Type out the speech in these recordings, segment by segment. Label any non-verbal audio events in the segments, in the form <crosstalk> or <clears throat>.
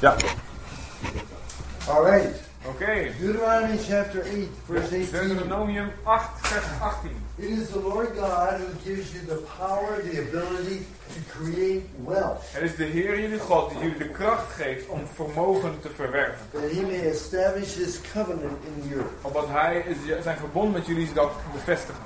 Ja. All right. Oké. Deuteronomy chapter 8, verse 18. Deuteronomium 8, vers 18. It is the Lord God who gives you the power, the ability to create wealth, Het is de Heer jullie God die jullie de kracht geeft om vermogen te verwerven. that he may establish his covenant in you. Opdat Hij zijn verbond met jullie zal bevestigen.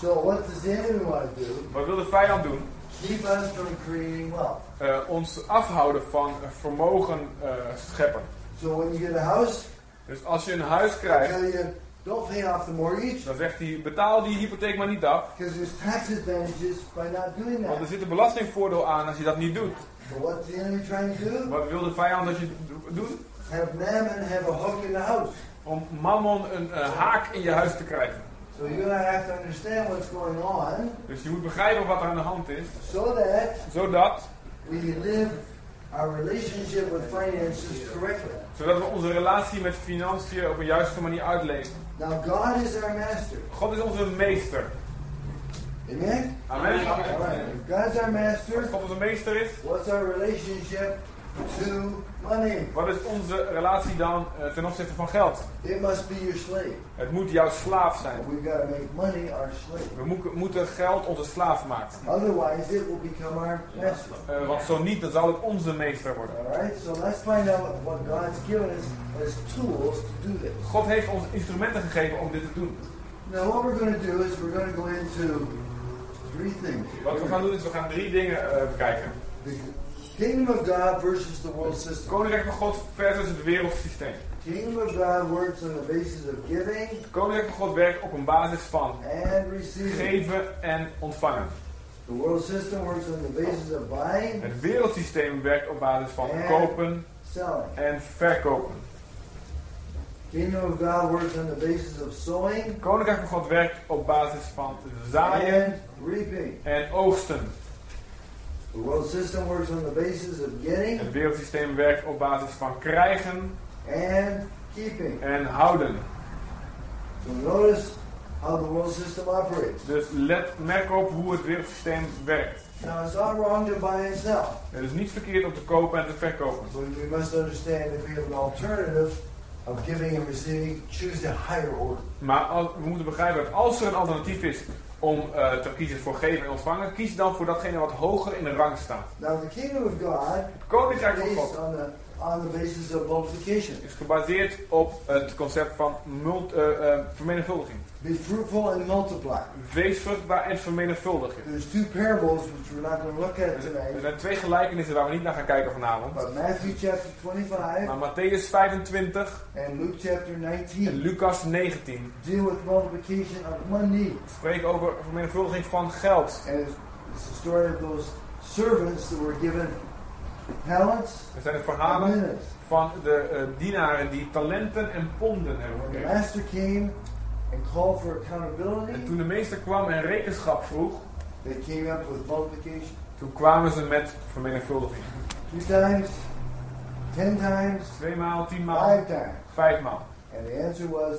So what does the enemy want to do? Wat wil de vijand doen? Keep us from creating wealth. Eh, ons afhouden van eh, vermogen eh, scheppen. So when you get a house, Dus als je een huis krijgt, you, don't pay off the mortgage, dan zegt hij, betaal die hypotheek maar niet af. because there's tax advantages by not doing Want er zit een belastingvoordeel aan als je dat niet doet. So what's the enemy trying to do? Wat wil de vijand dat je do- doet? Have mammon have a hook in the house. Om mammon een haak in je huis te krijgen. So you and I have to understand what's going on, Dus je moet begrijpen wat er aan de hand is. so that Zodat, we live our relationship with finances correctly. zodat we onze relatie met financiën op een juiste manier uitleven. Now God is our master. God is onze meester. Amen? Amen. Right. If God's our Als master, God onze meester is, what's our relationship to money? wat is onze relatie dan eh, ten opzichte van geld? It must be your slave. Het moet jouw slaaf zijn. And we've got to make money our slave. We moeten- moeten geld onze slaaf maken. Otherwise, it will become our master. Eh, want zo niet, dan zal het onze meester worden. So let's find out what God's given us as tools to do this. God heeft ons instrumenten gegeven om dit te doen. Now, what we're going to do is we're going to go into three things. Wat we gaan doen is, we gaan drie dingen eh, bekijken. The kingdom of God versus the world system. Koninkrijk van God versus het wereldsysteem. Kingdom of God works on the basis of giving Het Koninkrijk van God werkt op een basis van and receiving. geven en ontvangen. The world system works on the basis of buying, Het wereldsysteem werkt op basis van kopen selling. en verkopen. Kingdom of God works on the basis of sowing Koninkrijk van God werkt op basis van zaaien reaping. en oogsten. The world system works on the basis of getting Het wereldsysteem werkt op basis van krijgen and keeping. en houden. So notice how the world system operates. Dus let, merk op hoe het wereldsysteem werkt. Now, it's not wrong to buy and sell, Het is niet verkeerd om te kopen en te verkopen. but we must understand if we have an alternative of giving and receiving, choose the higher order. Maar als- we moeten begrijpen dat als er een alternatief is om eh, te kiezen voor geven en ontvangen, kies dan voor datgene wat hoger in de rang staat. Now, the kingdom of God Het Koninkrijk van God on the basis of multiplication. is gebaseerd op het concept van mult, eh, eh, vermenigvuldiging. Be fruitful and multiply. Wees vruchtbaar en vermenigvuldig je. There's two parables which we're not going to look at Er zijn- er tonight, zijn twee gelijkenissen waar we niet naar gaan kijken vanavond. but Matthew chapter 25 Maar Matthäus 25 and Luke chapter en 19 Lucas 19 deal with multiplication of money. spreken over vermenigvuldiging van geld. And it's, it's the story of those servants that were given talents Er zijn de verhalen van de eh, dienaren die talenten en ponden hebben the master came and called for En accountability, toen de meester kwam en rekenschap vroeg, they came up with multiplication. toen kwamen ze met vermenigvuldiging. Two times, ten times, Tweemaal, tienmaal, five times. vijfmaal. And the answer was,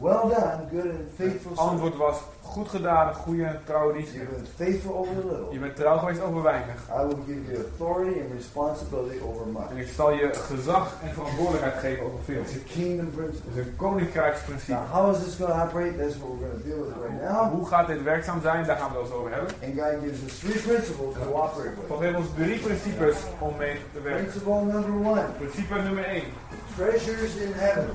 well done, good and faithful Het antwoord was, goed gedaan, goede trouwe dienst. You've been faithful over the Je little. bent trouw geweest over weinig. I will give you authority and responsibility over much. En ik zal je gezag en verantwoordelijkheid geven over veel. It's a kingdom principle. Het is een koninkrijksprincipe. Now, how is this going to operate? That's what we're going to deal with right now. Hoe gaat dit werkzaam zijn? Daar gaan we het over hebben. And God gives us three principles to operate God with. heeft ons drie principes om mee te werken. Principle number one Principe nummer 1. treasures in heaven.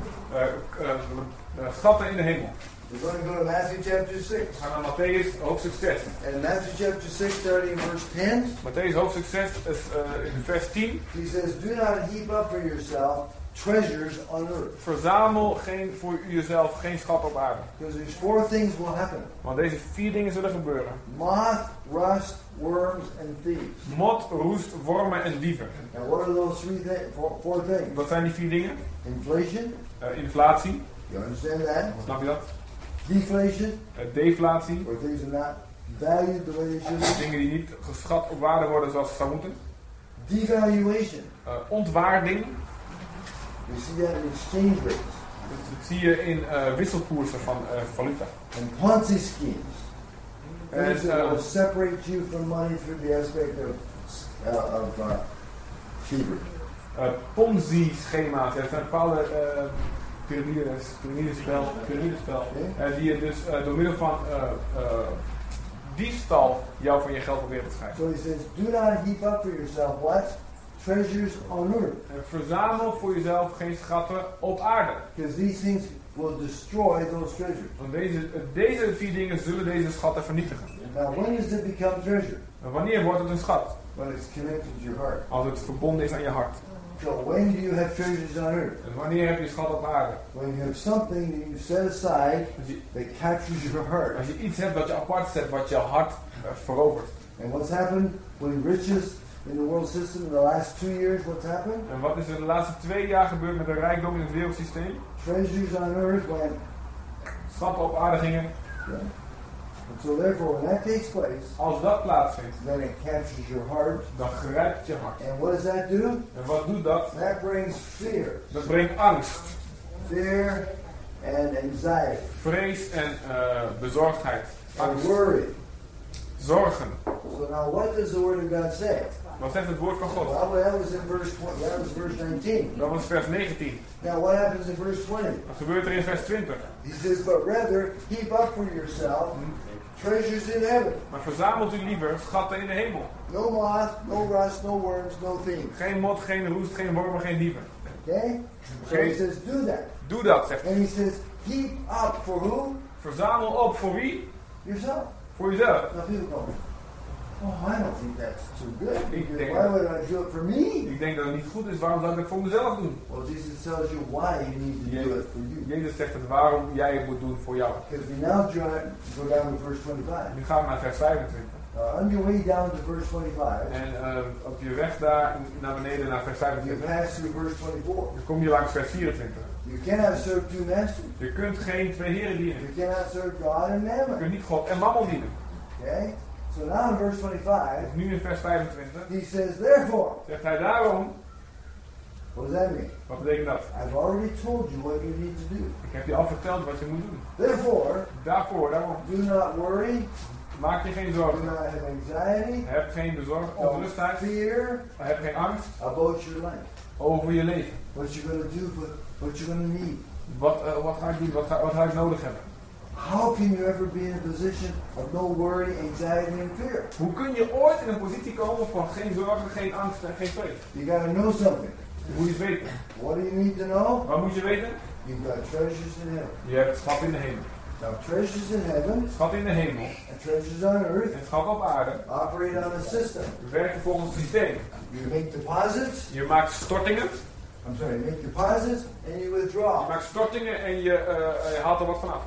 schatten in de hemel. We're going to go to Matthew chapter 6. We gaan naar Matthäus hoofdstuk 6. And Matthew chapter 6, starting in verse 10, Matthäus hoofdstuk 6 is eh, in vers 10. he says, Do not heap up for yourself treasures on earth. Verzamel geen, voor jezelf geen schat op aarde. Because there's four things will happen Want deze vier dingen zullen gebeuren. moth, rust, worms, and thieves. Mot, roest, wormen en dieven. And what are those three thi- four, four things? Wat zijn die vier dingen? Inflation, Eh, inflatie, you understand that? snap je dat? Deflation, Eh, deflatie, the way they should be. dingen die niet geschat op waarde worden zoals ze zou moeten. Devaluation, Eh, ontwaarding, we see that in exchange rates. dat, dat zie je in eh, wisselkoersen van eh, valuta. And Ponzi schemes. Things that uh, will separate you from money through the aspect of, uh, of uh, thievery. eh, Ponzi-schema's. Er zijn bepaalde eh piramides, piramidespel, piramidespel eh, die je dus eh, door middel van eh, eh, diefstal jou van je geld probeert te scheiden. So he says, do not heap up for yourself what? Treasures on earth. En verzamel voor jezelf geen schatten op aarde. Because these things will destroy those treasures. Want deze, deze vier dingen zullen deze schatten vernietigen. Now, when does it become treasure? En wanneer wordt het een schat? When it's connected to your heart. Als het verbonden is aan je hart. So when do you have treasures on earth? En wanneer heb je schat op aarde? When you have something that you set aside je, that captures your heart. als je iets hebt wat je apart zet, wat je hart eh, verovert. And what's happened when riches in the world system in the last two years? What's happened? En wat is er de laatste twee jaar gebeurd met de rijkdom in het wereldsysteem? Treasures on earth went. Schatten op aarde gingen. Yeah. And so therefore, when that takes place, Als dat plaatsvindt, then it captures your heart. dan grijpt je hart. And what does that do? En wat doet dat? That brings fear. Dat brengt angst, Fear and anxiety. vrees en eh, bezorgdheid. And Angst, worry. zorgen. So now what does the word of God say? Wat zegt het woord van God? Well, that was in verse 20, that was verse 19. Dat was vers 19. Now what happens in verse 20? Wat gebeurt er in vers 20? He says, But rather heap up for yourself treasures in heaven. Maar verzamelt u liever schatten in de hemel. No moth, no rust, no worms, no thieves. Geen mot, geen roest, geen wormen, geen dieven. Okay? So he says, do that. Doe dat, zegt hij. And he says, heap up for who? Verzamel op voor wie? Yourself. Voor jezelf. Now people go, oh, I don't think that's too good. Ik denk- why would I do it for me? Ik denk dat het niet goed is, waarom zou ik het voor mezelf doen? Well, Jesus tells you why you need to do it for you. Jezus zegt het waarom jij het moet doen voor jou. Because we now join, go down to verse 25. Nu gaan we naar vers 25. Uh, on your way down to verse 25, En eh, op je weg daar naar beneden naar vers you 25, pass through verse 24. dan kom je langs vers 24. You cannot serve two masters. Je kunt geen twee heren dienen. You cannot serve God and Je mammon. kunt niet God en mammon dienen. Okay? So now in verse 25, Nu in vers 25 he says, Therefore, zegt hij daarom, what does that mean? wat betekent dat? I've already told you what you need to do. Ik heb je al verteld wat je moet doen. Therefore, Daarvoor, daarom, do not worry, maak je geen do zorgen. not have anxiety, Heb geen bezorgd, don't ongerustheid. fear Heb geen angst about your life. over je leven. What you're going to do, what you're going to need. Wat, eh, wat ga ik doen? Wat ga, wat ga ik nodig hebben? How can you ever be in a position of no worry, anxiety, and fear? Hoe kun je ooit in een positie komen van geen zorgen, geen angst en geen vrees? You got to know something. Je het weten? What do you need to know? Wat moet je weten? You've got treasures in heaven. Je hebt schat in de hemel. Now, treasures in heaven Schat in de hemel and treasures on earth en schat op aarde operate on a system. werken volgens een systeem. You make deposits. Je maakt stortingen. I'm sorry, you make deposits and you Je withdraw. maakt stortingen en je, eh, je haalt er wat vanaf.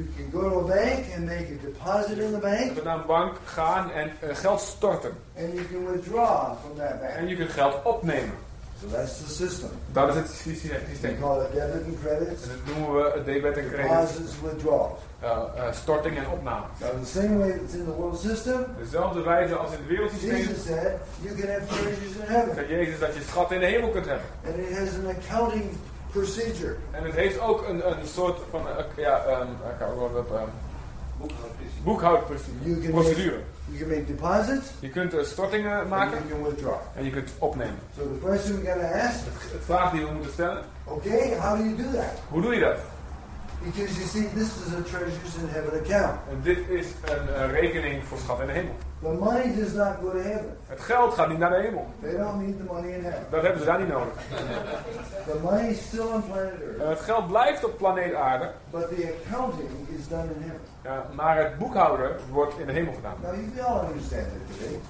You can go to a bank and make a deposit in the Je bank, kunt naar een bank gaan en eh, geld storten. and you can withdraw from that En bank. je kunt geld opnemen. So that's the system. Dat is het sy- sy- We systeem. call it debit and credits, En dat noemen we debet en credit. deposits, withdrawals. Eh, eh, storting en opname. Now, the same way it's in the world system, Dezelfde wijze als in het wereldsysteem Jesus said you can have treasures in heaven, Jezus dat je schat in de hemel kunt hebben. and it has an accounting procedure. En het heeft ook een, een soort van, eh, ja, um, ik kan ook wel op, um, You boekhoudprocedure. can Procedure. You can make deposits, Je kunt eh, stortingen and maken you can withdraw. en je kunt opnemen. So the question we to ask, Het, het vraag die we moeten stellen, okay, how do you do that? hoe doe je dat? Because you see, this is a treasures in heaven account. En dit is een eh, rekening voor schat in de hemel. The money does not go to heaven. Het geld gaat niet naar de hemel. They don't need the money in heaven. Dat hebben ze daar niet nodig. The money is still on planet Eh, Earth, het geld blijft op planeet aarde, but the accounting is done in heaven. ja, maar het boekhouden wordt in de hemel gedaan. Now, you all understand that today.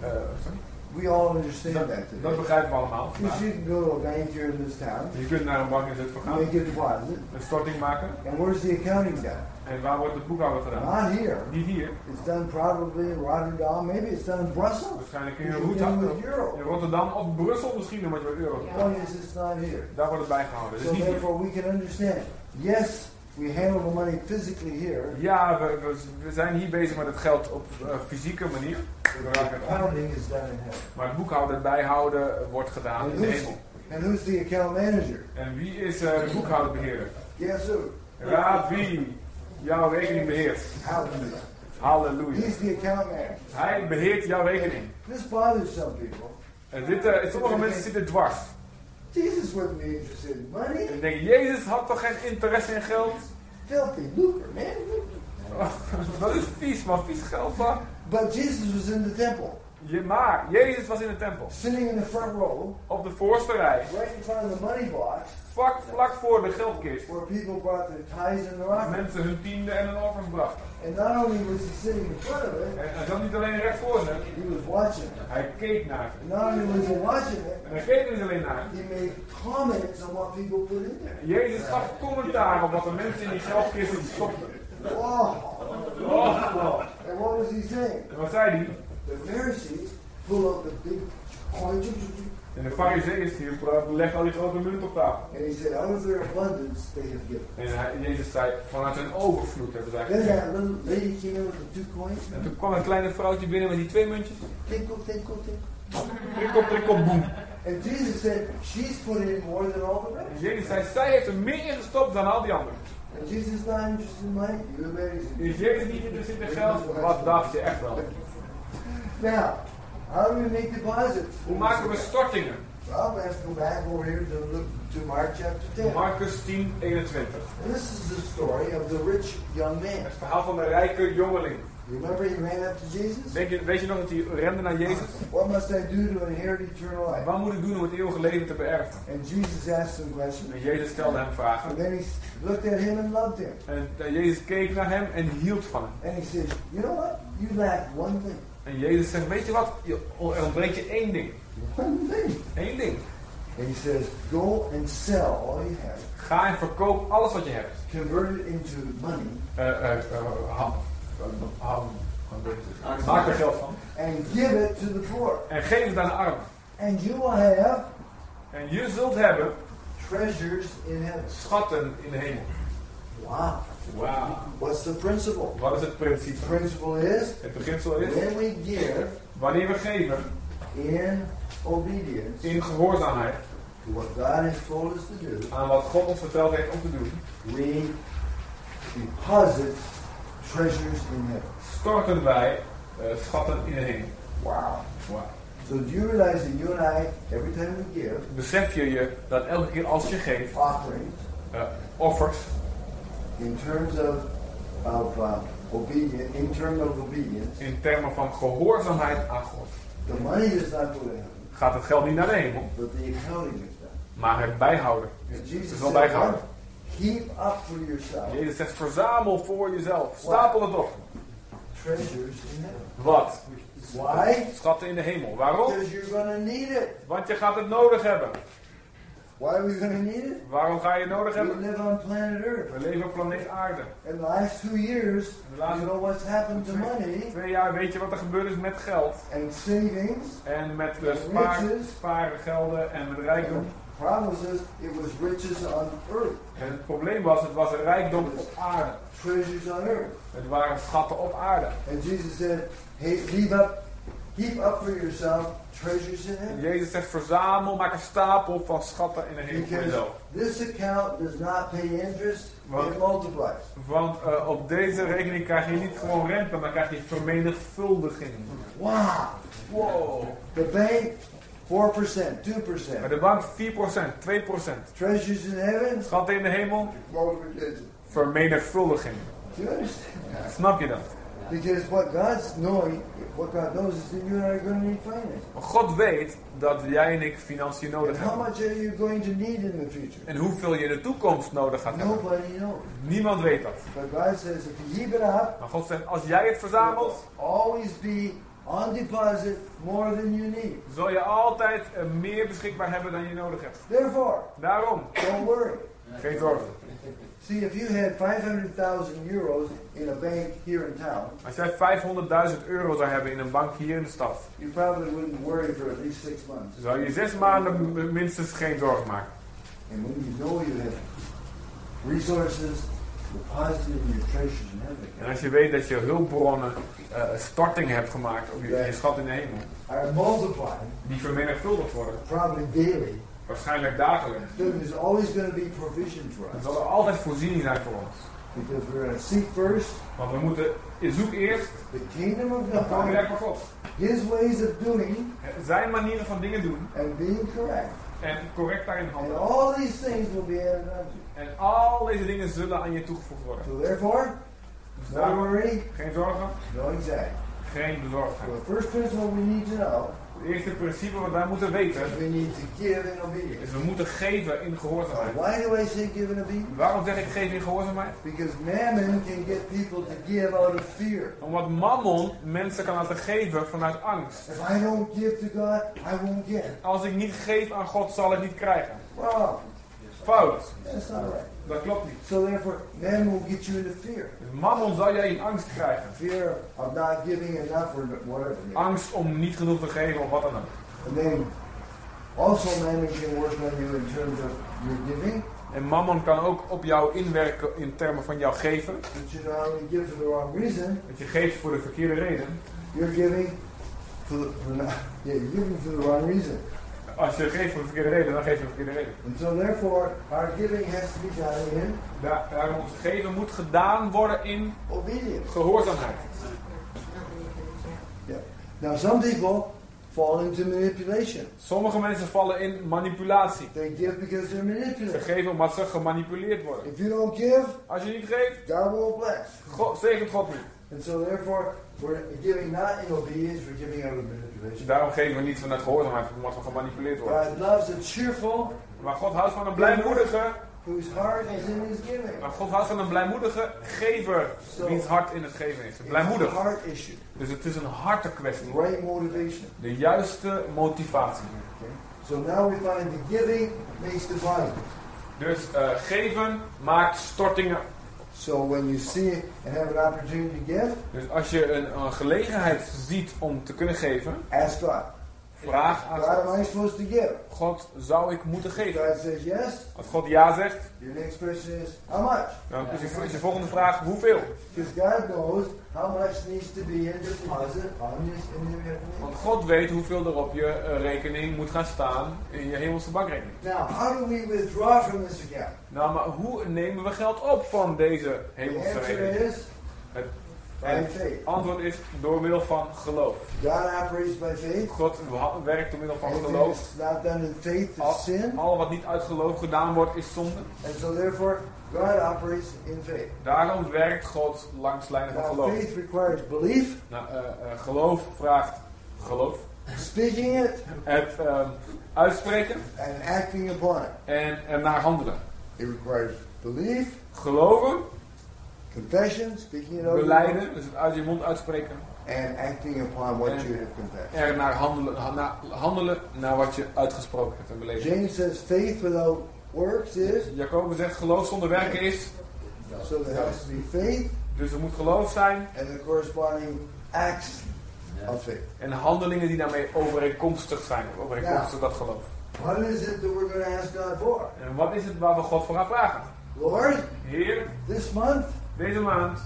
Eh, sorry? We all understand Dat, that dat today. begrijpen we allemaal. you can go to a bank here in this town, Je kunt naar een bank in Zutphen gaan, make a deposit, een storting maken. and where's the accounting done? En waar wordt het boekhouden gedaan? Not here. Niet hier. It's done probably in Rotterdam. Maybe it's done in Brussels. Waarschijnlijk in, Rotterdam, in Rotterdam of Brussel misschien, omdat je euro. Point is, it's not here. Daar wordt het bijgehouden. So therefore, we can understand. Yes, we handle the money physically here. Ja, we, we, we zijn hier bezig met het geld op uh, fysieke manier. Accounting is done in heaven. Maar het boekhouden, bijhouden wordt gedaan And in de hemel. and who's the account manager? En wie is uh, de boekhouderbeheerder? Guess who? Raad wie jouw rekening beheert. Hallelujah. Halleluja. He's the account manager. Hij beheert jouw rekening. This bothers some people En dit, uh, sommige mensen zitten dwars. Jesus wasn't interested in money. En ik denk, Jezus had toch geen interesse in geld? Filthy lucre, man. Dat is vies, man. Vies geld, man. But Jesus was in the temple, Je, maar, Jezus was in de tempel. sitting in the front row, Op de voorste rij. right in front of the money box, Vlak, vlak voor de geldkist. where people brought their tithes and their offerings. mensen hun tiende en hun offers brachten. And not only was he sitting in front of it, En hij zat niet alleen recht voor ze. he was watching it. Hij keek naar. And not only was he watching it, En hij keek niet alleen naar. he made comments on what people put in there. Jezus gaf commentaar op wat de mensen in die geldkisten stopten. Oh, Oh. and what was he saying? En wat zei hij? The Pharisees pull out the big coin, En de fariseeërs die leggen al die grote munt op tafel. and he said, out of their abundance they have given. En hij, Jezus zei, vanuit hun overvloed hebben zij gegeven. that little lady came in with the two coins. En toen kwam een kleine vrouwtje binnen met die twee muntjes. Tinkle, tinkle, tinkle. Prikkel, prikkel, boem. And Jesus said, she's put in more than all the En rest. Jezus zei, zij heeft er meer in gestopt dan al die anderen. And Jesus is not interested in money. You bet he's Is Jezus niet geïnteresseerd in geld? Wat dacht je echt wel? Now, how do we make the deposits? Hoe maken we stortingen? Well, we have to go back over here to look to Mark chapter 10. Marcus 10, 21. And this is the story of the rich young man. Het verhaal van de rijke jongeling. Remember he ran up to Jesus? Denk je, weet je nog dat hij rende naar Jezus? What must I do to inherit eternal life? Wat moet ik doen om het eeuwige leven te beërven? And Jesus asked some questions. En Jezus stelde hem vragen. And then he looked at him and loved him. En eh, Jezus keek naar hem en hield van hem. And he says, You know what? You lack one thing. En Jezus zegt, weet je wat? Er ontbreekt je één ding. One thing. Eén ding. And he says, Go and sell all you have. Ga en verkoop alles wat je hebt. Convert it into money. Eh, eh, ham. Ham. Maak er geld van. And give it to the poor. En geef het aan de armen. And you will have En je zult hebben treasures in heaven. schatten in de hemel. Wow. Wauw. What's the principle? Wat is het The principe? principle is Het beginsel is, when we give wanneer we geven in obedience in gehoorzaamheid to what God has told us to do, aan wat God ons verteld heeft om te doen, we deposit treasures in heaven. storten wij eh, schatten in de hemel. Wow. Wauw. So do you realize that you and I, every time we give Besef je je dat elke keer als je geeft, offerings, eh, offers, in terms of of uh, obedience, in terms of obedience, in termen van gehoorzaamheid aan God, the money not to heaven, gaat het geld niet naar de hemel, but the accounting is done. maar het bijhouden. Jesus is wel bijgehouden. keep up for yourself Jezus zegt, verzamel voor jezelf. Stapel het op. treasures in heaven. Wat? Why? Schatten in de hemel. Waarom? Because you're going to need it. Want je gaat het nodig hebben. Why are we going to need it? Waarom ga je het nodig We hebben? live on planet Earth. We leven op planeet aarde. In the last two years, you know what's happened to money Twee jaar weet je wat er gebeurd is met geld. and savings. En met de spaar, sparen gelden en met rijkdom. The problem is, it was riches on earth, En het probleem was, het was een rijkdom op aarde. treasures on earth. Het waren schatten op aarde. And Jesus said, hey, leave up, keep up for yourself treasures in heaven. Jezus zegt, verzamel, maak een stapel van schatten in de hemel voor Because jezelf. this account does not pay interest, Wat? it multiplies. Want eh, op deze rekening krijg je niet gewoon rente, maar krijg je vermenigvuldiging. Wow. Wow. The bank, 4%, Bij 2%. de bank 4%, 2%. Treasures in heaven, Schatten in de hemel, multiplication. vermenigvuldiging. Do you understand? Snap je dat? Because what God's knowing, what God knows is that you and I are going to need finance. God weet dat jij en ik financiën nodig And how hebben. much are you going to need in the future? En hoeveel je in de toekomst nodig gaat hebben. Nobody knows. Niemand weet dat. But God says if you up, Maar God zegt, als jij het verzamelt, always be on deposit more than you need. zul je altijd eh, meer beschikbaar hebben dan je nodig hebt. Therefore, Daarom, don't worry. geen zorgen. See, if you had 500,000 euros in a bank here in town, Als jij 500.000 euro zou hebben in een bank hier in de stad, you probably wouldn't worry for at least six months. zou je zes maanden minstens geen zorgen maken. And when you know you have resources En als je weet dat je hulpbronnen eh storting hebt gemaakt op je, je schat in de hemel, die vermenigvuldigd worden, waarschijnlijk dagelijks, dan zal er altijd voorziening zijn voor ons. Because we're going to seek first Want we moeten, zoek eerst the kingdom of het koninkrijk God, van God. His ways of doing Zijn manieren van dingen doen and being correct, En correct daarin And handelen. all these things will be added unto you. En al deze dingen zullen aan je toegevoegd worden. So therefore, no worry, geen zorgen, no anxiety. geen bezorgdheid. the first principle we need to know Het eerste principe wat wij moeten weten we need to give in obedience. is we moeten geven in Now, gehoorzaamheid. why do I say give in obedience? Waarom zeg ik geven in gehoorzaamheid? Because mammon can get people to give out of fear. Omdat mammon mensen kan laten geven vanuit angst. If I don't give to God, I won't get. Als ik niet geef aan God, zal ik niet krijgen. Wrong. Fout. That's not right. Dat klopt niet. So therefore, mammon will get you into fear. Dus mammon zal jij in angst krijgen. Fear of not giving enough or whatever. Angst om niet genoeg te geven of wat dan ook. And then also mammon can work on you in terms of your giving. En mammon kan ook op jou inwerken in termen van jouw geven. But you not only give for the wrong reason, Dat je geeft voor de verkeerde reden. you're giving for, the, for not, yeah, you're giving for the wrong reason. Als je geeft voor de verkeerde reden, dan geef je voor de verkeerde reden. And so therefore, our giving has to be done in Da- Daarom ons geven moet gedaan worden in obedience. gehoorzaamheid. Yeah. Now some people fall into manipulation. Sommige mensen vallen in manipulatie. They give because they're Ze manipulated. geven omdat ze gemanipuleerd worden. If you don't give, Als je niet geeft, God won't bless. God, zegent God niet. And so therefore, we're giving not in obedience, we're giving out of manipulation. Daarom geven we niet vanuit gehoorzaamheid, omdat we gemanipuleerd worden. God loves a cheerful Maar God houdt van een blijmoedige, whose heart is in his giving. maar God houdt van een blijmoedige gever, wiens hart in het geven is. Blijmoedig. heart issue. Dus het is een hartenkwestie. Right motivation. De juiste motivatie. Okay? So now we find the giving makes the body. Dus eh, geven maakt stortingen. So when you see and have an opportunity to give, Dus als je een, een gelegenheid ziet om te kunnen geven, ask God. Vraag aan God, am God. I supposed to give? God, zou ik moeten geven? God says yes. Als God ja zegt, Your next question is, how much? dan is je, is je volgende vraag hoeveel? Because God knows how much needs to be in deposit on in. Want God weet hoeveel er op je eh, rekening moet gaan staan in je hemelse bankrekening. Now, how do we withdraw from this account? Nou, maar hoe nemen we geld op van deze hemelse rekening? Het en faith. het antwoord is door middel van geloof. God operates by faith. God werkt door middel van Anything geloof. not done in faith Al, is sin. al wat niet uit geloof gedaan wordt is zonde. And so therefore, God operates in faith. Daarom werkt God langs lijnen van geloof. faith requires belief, Nou, eh, eh, geloof vraagt geloof. speaking it, Het ehm, uitspreken and acting upon it. en ernaar handelen. It requires belief, Geloven, confession, speaking it over, beleiden, dus het uit je mond uitspreken. and acting upon what you have confessed. Er naar handelen, ha- naar, handelen naar wat je uitgesproken hebt en beleefd. James says faith without works is, Jacobus zegt geloof zonder werken is. so there has to be faith Dus er moet geloof zijn and the corresponding acts of faith. en handelingen die daarmee overeenkomstig zijn. Overeenkomstig dat geloof. What is it that we're going to ask God for? En wat is het waar we God voor gaan vragen? Lord, Heer, this month, deze maand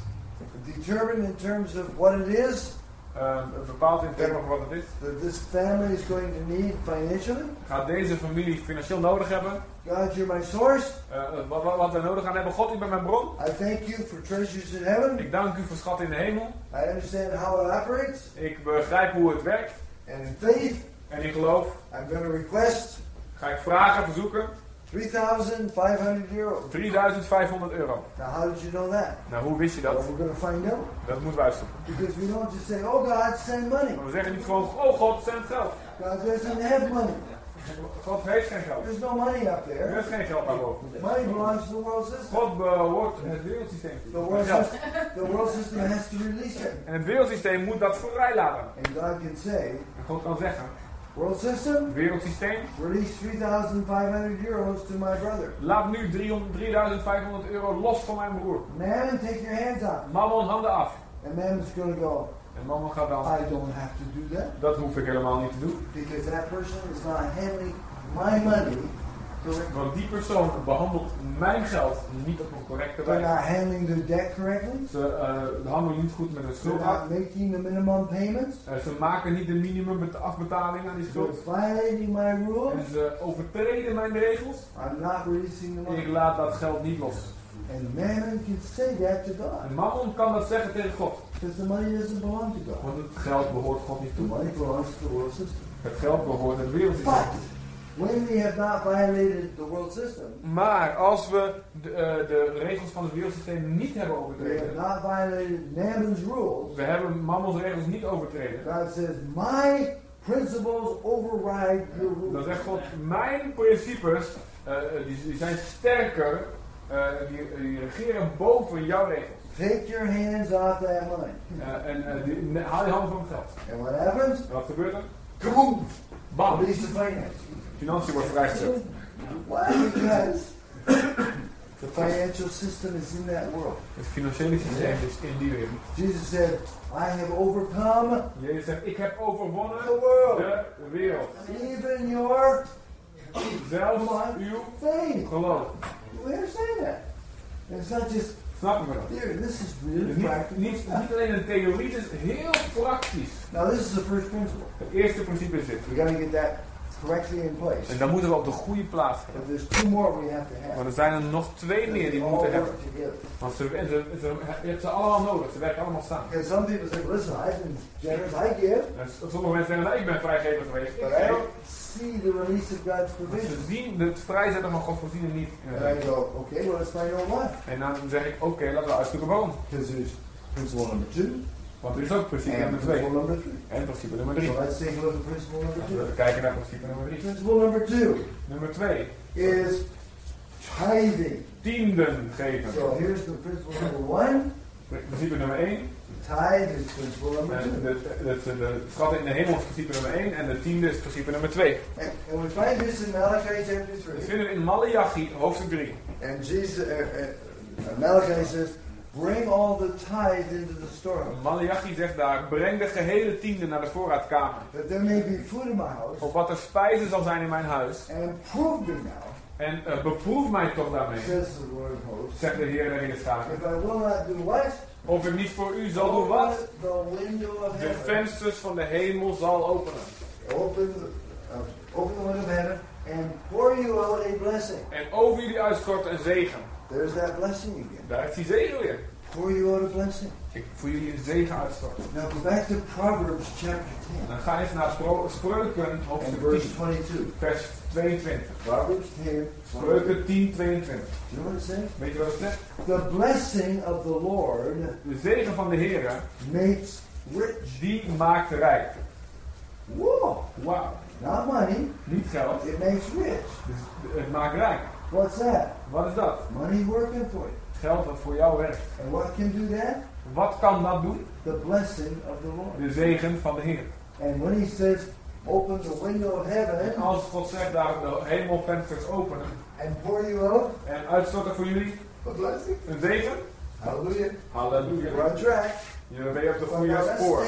determine in terms of what it is eh, bepaalt in termen van wat het is. that this family is going to need financially. Gaat deze familie financieel nodig hebben? God, you're my source. Eh, wat, wat, wat we nodig gaan hebben? God, u bent mijn bron. I thank you for treasures in heaven. Ik dank u voor schat in de hemel. I understand how it operates. Ik begrijp hoe het werkt. And in faith, En in geloof I'm going to request ga ik vragen, verzoeken. 3,500 euros. 3500 euro. Now, how did you know that? Nou, hoe wist je Well, dat? we're going to find out. Dat moeten we uitzoeken. Because we don't just say, oh God, send money. Maar we zeggen niet gewoon, oh God, zend geld. God doesn't have money. God heeft geen geld. There's no money up Er there. is geen geld daarboven. Money belongs to the world system. God behoort het wereldsysteem. The world system, the world system has to release it. En het wereldsysteem moet dat vrijlaten. And God can say, En God kan zeggen, world system, wereldsysteem, release 3,500 euros to my brother. laat nu 300 3500 euro los van mijn broer. Man, take your hands off. Mammon, handen af. And man's to go, En mammon gaat dan, I don't have to do that. dat hoef ik helemaal niet te doen. Because that person is not handling my money. Want die persoon behandelt mijn geld niet op een correcte They're wijze. not handling their debt correctly. Ze eh, handelen niet goed met hun They're schuld af. making the minimum payments. Eh, ze maken niet de minimum afbetaling aan die They're schuld. violating my rules. En ze overtreden mijn regels. I'm not releasing the Ik money. laat dat geld niet los. And man can say that to God. En mammon kan dat zeggen tegen God. Because the money doesn't belong to God. Want het geld behoort God niet The toe. money belongs to the world system. Het geld behoort het wereldsysteem. When we have not violated the world system, Maar als we de, eh, de regels van het wereldsysteem niet hebben we have overtreden, not violated rules, we hebben Mammons regels niet overtreden, God says, my principles override your dan rules. zegt God, mijn principes, eh, die, die zijn sterker, eh, die, die regeren boven jouw regels. Take your hands off that money. En die- haal je handen van het geld. And what happens? En wat gebeurt er? Kaboom! Bam! Release the finance. Financiën wordt vrijgezet. Why? Because the financial system is in that world. Het financiële systeem is in die wereld. Jesus said, I have overcome Jezus zegt, ik heb overwonnen the world. de wereld. Even your Zelfs uw faith. geloof. We understand that. It's not just Snappen we dat? here, this is Dus really niet, practical. niet, niet alleen een theorie, het is heel praktisch. Now this is the first principle. Het eerste principe is dit. We got to get that correctly in place. En dan moeten we op de goede plaats to Maar er zijn er nog twee meer die we moeten hebben. Want ze, en ze, ze, je hebt ze allemaal nodig. Ze werken allemaal samen. En sommige mensen zeggen, nou, ik ben vrijgever geweest. Ik see the release of God's provision. Ze zien het vrijzetten van Gods voorziening niet. leven. go, okay, well, out why. En dan zeg ik, oké, laten we uitzoeken waarom. Because there's principle number two Want er is ook principe nummer twee. principle number three. En principe nummer drie. So let's take a look at principle number Laten we two. kijken naar principe nummer drie. Principle number two Nummer twee, is tithing. tienden geven. So here's the principle number one. Principe nummer één. Tithe is principle number En two. de, de, de, de schatting in de hemel is principe nummer 1 en de tiende is principe nummer 2. And, and we find this in Malachi chapter We 3. vinden het in Malachi hoofdstuk 3. And Jesus, uh, uh, uh, Malachi says, bring all the tithe into the storehouse, Malachi zegt daar, breng de gehele tiende naar de voorraadkamer. that there may be food in my house, Opdat er spijzen zal zijn in mijn huis. and prove me now, En eh, beproef mij toch daarmee, says the Lord of hosts, zegt de Heer der Heerscharen. if I will not do what? Of ik niet voor u zal doen wat? The window of De vensters van de hemel zal openen. Open uh, open the window of heaven and pour you out a blessing. En over jullie uitstorten een zegen. There's that blessing again. Daar is die zegen weer. Pour you out a blessing. Ik jullie een zegen uitstorten. Now go back to Proverbs chapter 10 Dan ga je eens naar Spro- Spreuken hoofdstuk verse 22. vers 22. Proverbs 10. Spreuken 10, 22. Do you know what it says? Weet je wat het zegt? The blessing of the Lord De zegen van de Heer, makes rich. die maakt rijk. Whoa! Wauw. Not money, Niet geld, it makes rich. dus het maakt rijk. What's that? Wat is dat? Money working for you. Geld dat voor jou werkt. And what can do that? Wat kan dat doen? The blessing of the Lord. De zegen van de Heer. And when he says, open the window of En heaven als God zegt daar de hemelvensters openen and pour you out en uitstorten voor jullie a blessing, een zegen, hallelujah, halleluja. we're on track. Je bent op de goede spoor.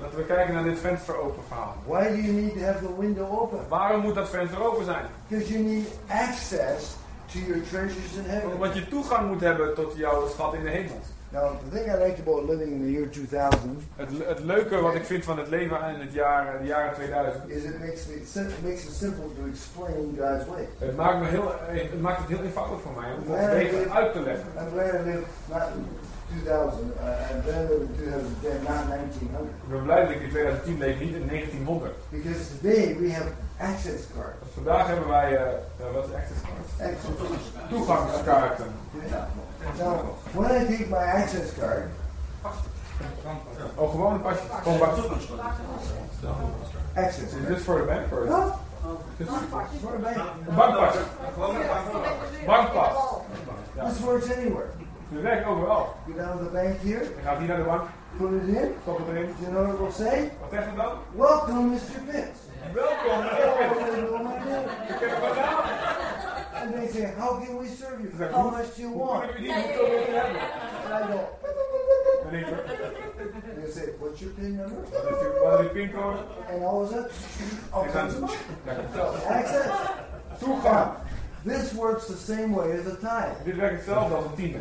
Laten we kijken naar dit venster open verhaal. Why do you need to have the window open? Waarom moet dat venster open zijn? Because you need access to your treasures in heaven. Omdat je toegang moet hebben tot jouw schat in de hemel. Now, the thing I liked about living in the year 2000 Het, het leuke wat ik vind van het leven in het jaar, de jaren 2000 is it makes me it makes it simple to explain God's way. Het maakt, me heel, het maakt het heel eenvoudig voor mij om Gods wegen uit te leggen. I'm glad I not in 2000. Uh, I lived in 2010, not 1900. Ik ben blij dat ik in 2010 leef, niet in 1900. Because today we have access cards. Want vandaag hebben wij, eh eh, wat is access card? Access. Toegangskaarten. Now, when I take my access card, Oh, gewoon een pasje. Gewoon bak. access Is dit voor de bank? Or is Huh? bankpas. Bankpas. Ja. This works anywhere. Het werkt overal. Go down the bank here, Je gaat hier naar de bank, put it in. stop het erin. Do you know what it will say? Wat zegt het dan? Welcome, Mr. Pitts. Welkom, Oh, meneer Pitt. they know my name. Ik heb het gedaan. And they say, how can we serve you? How hoe- much do you Hoe want? kunnen we die hoeveel wil je hebben? And I go, En ik, and they say, what's your PIN number? wat is die pincode? And all of a sudden, all En comes dan, of access. Toegang. This works the same way as a tithe. Dit werkt hetzelfde als een tiende.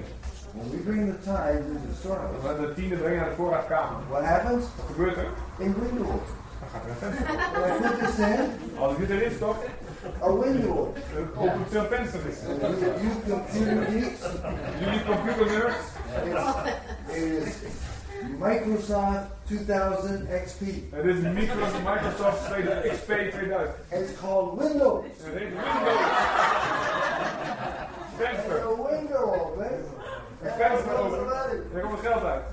When we bring the tithe into the storehouse, Als we de tiende brengen naar de voorraadkamer. what happens? Wat gebeurt er? <laughs> A window opens. Dan gaat een venster open. When I put this in, Als ik dit erin stop, a window opent veel vensters. You, computer geeks, Jullie computernerds, it is Microsoft 2000 XP. Het is Microsoft, Microsoft 2000 XP 2000. It's called Windows. Het heet Windows. It's Venster. a window, man. Een And venster that's open. about. Daar komt het geld uit.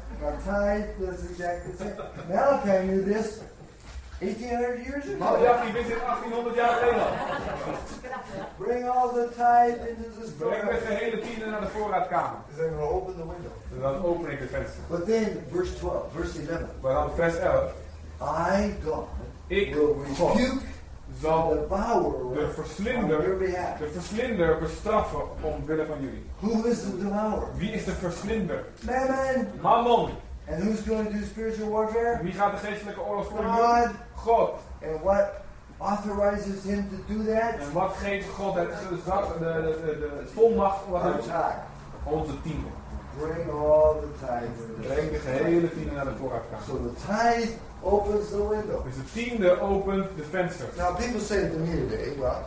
Tithe does exactly the same. Malachi knew this 1800 years ago. Malachi wist dit 1800 jaar geleden al. Bring all the tithe into the Breng de store. gehele tiende naar de voorraadkamer. Going to open the window. En dan open ik het venster. But then, verse 12, verse 11. Maar dan vers 11. I, God, Ik, will rebuke zal de verslinder, de verslinder bestraffen omwille van jullie. Who is the devourer? Wie is de verslinder? Mammon. Mammon. And who's going to do spiritual warfare? Wie gaat de geestelijke oorlogsvoering doen? God. God. And what authorizes him to do that? En wat geeft God het de, de, de, de volmacht om dat te doen? Onze tiende. Bring all the tithe into the Breng de gehele tiende naar de voorraadkamer. So the tithe opens the window. Dus de tiende opent de venster. Now people say to me today, well,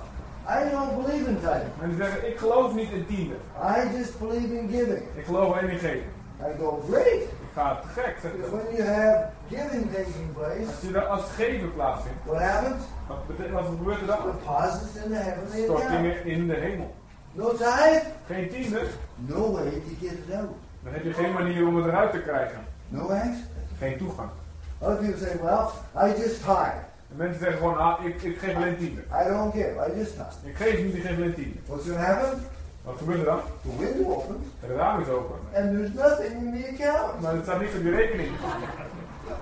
I don't believe in tithing. En die zeggen, ik geloof niet in tiende. I just believe in giving. Ik geloof alleen in geven. I go, great. Ik ga te gek, zeg Because when you have giving taking place, Als, je daar, als het geven plaatsvindt, what happens? wat, betekent, wat gebeurt er dan? Deposits in the heavenly. Stortingen in de hemel. No tithe? Geen tiende, No way to get it out. dan heb je geen manier om het eruit te krijgen. No access. Geen toegang. Other people say, well, I just tithe. En mensen zeggen gewoon, ah, ik, ik geef alleen tiende. I don't give. I just tithe. Ik geef niet, ik geef alleen tiende. What's going to happen? Wat gebeurt er dan? The window opens En de raam is open. and there's nothing in the account. Maar het staat niet op je rekening.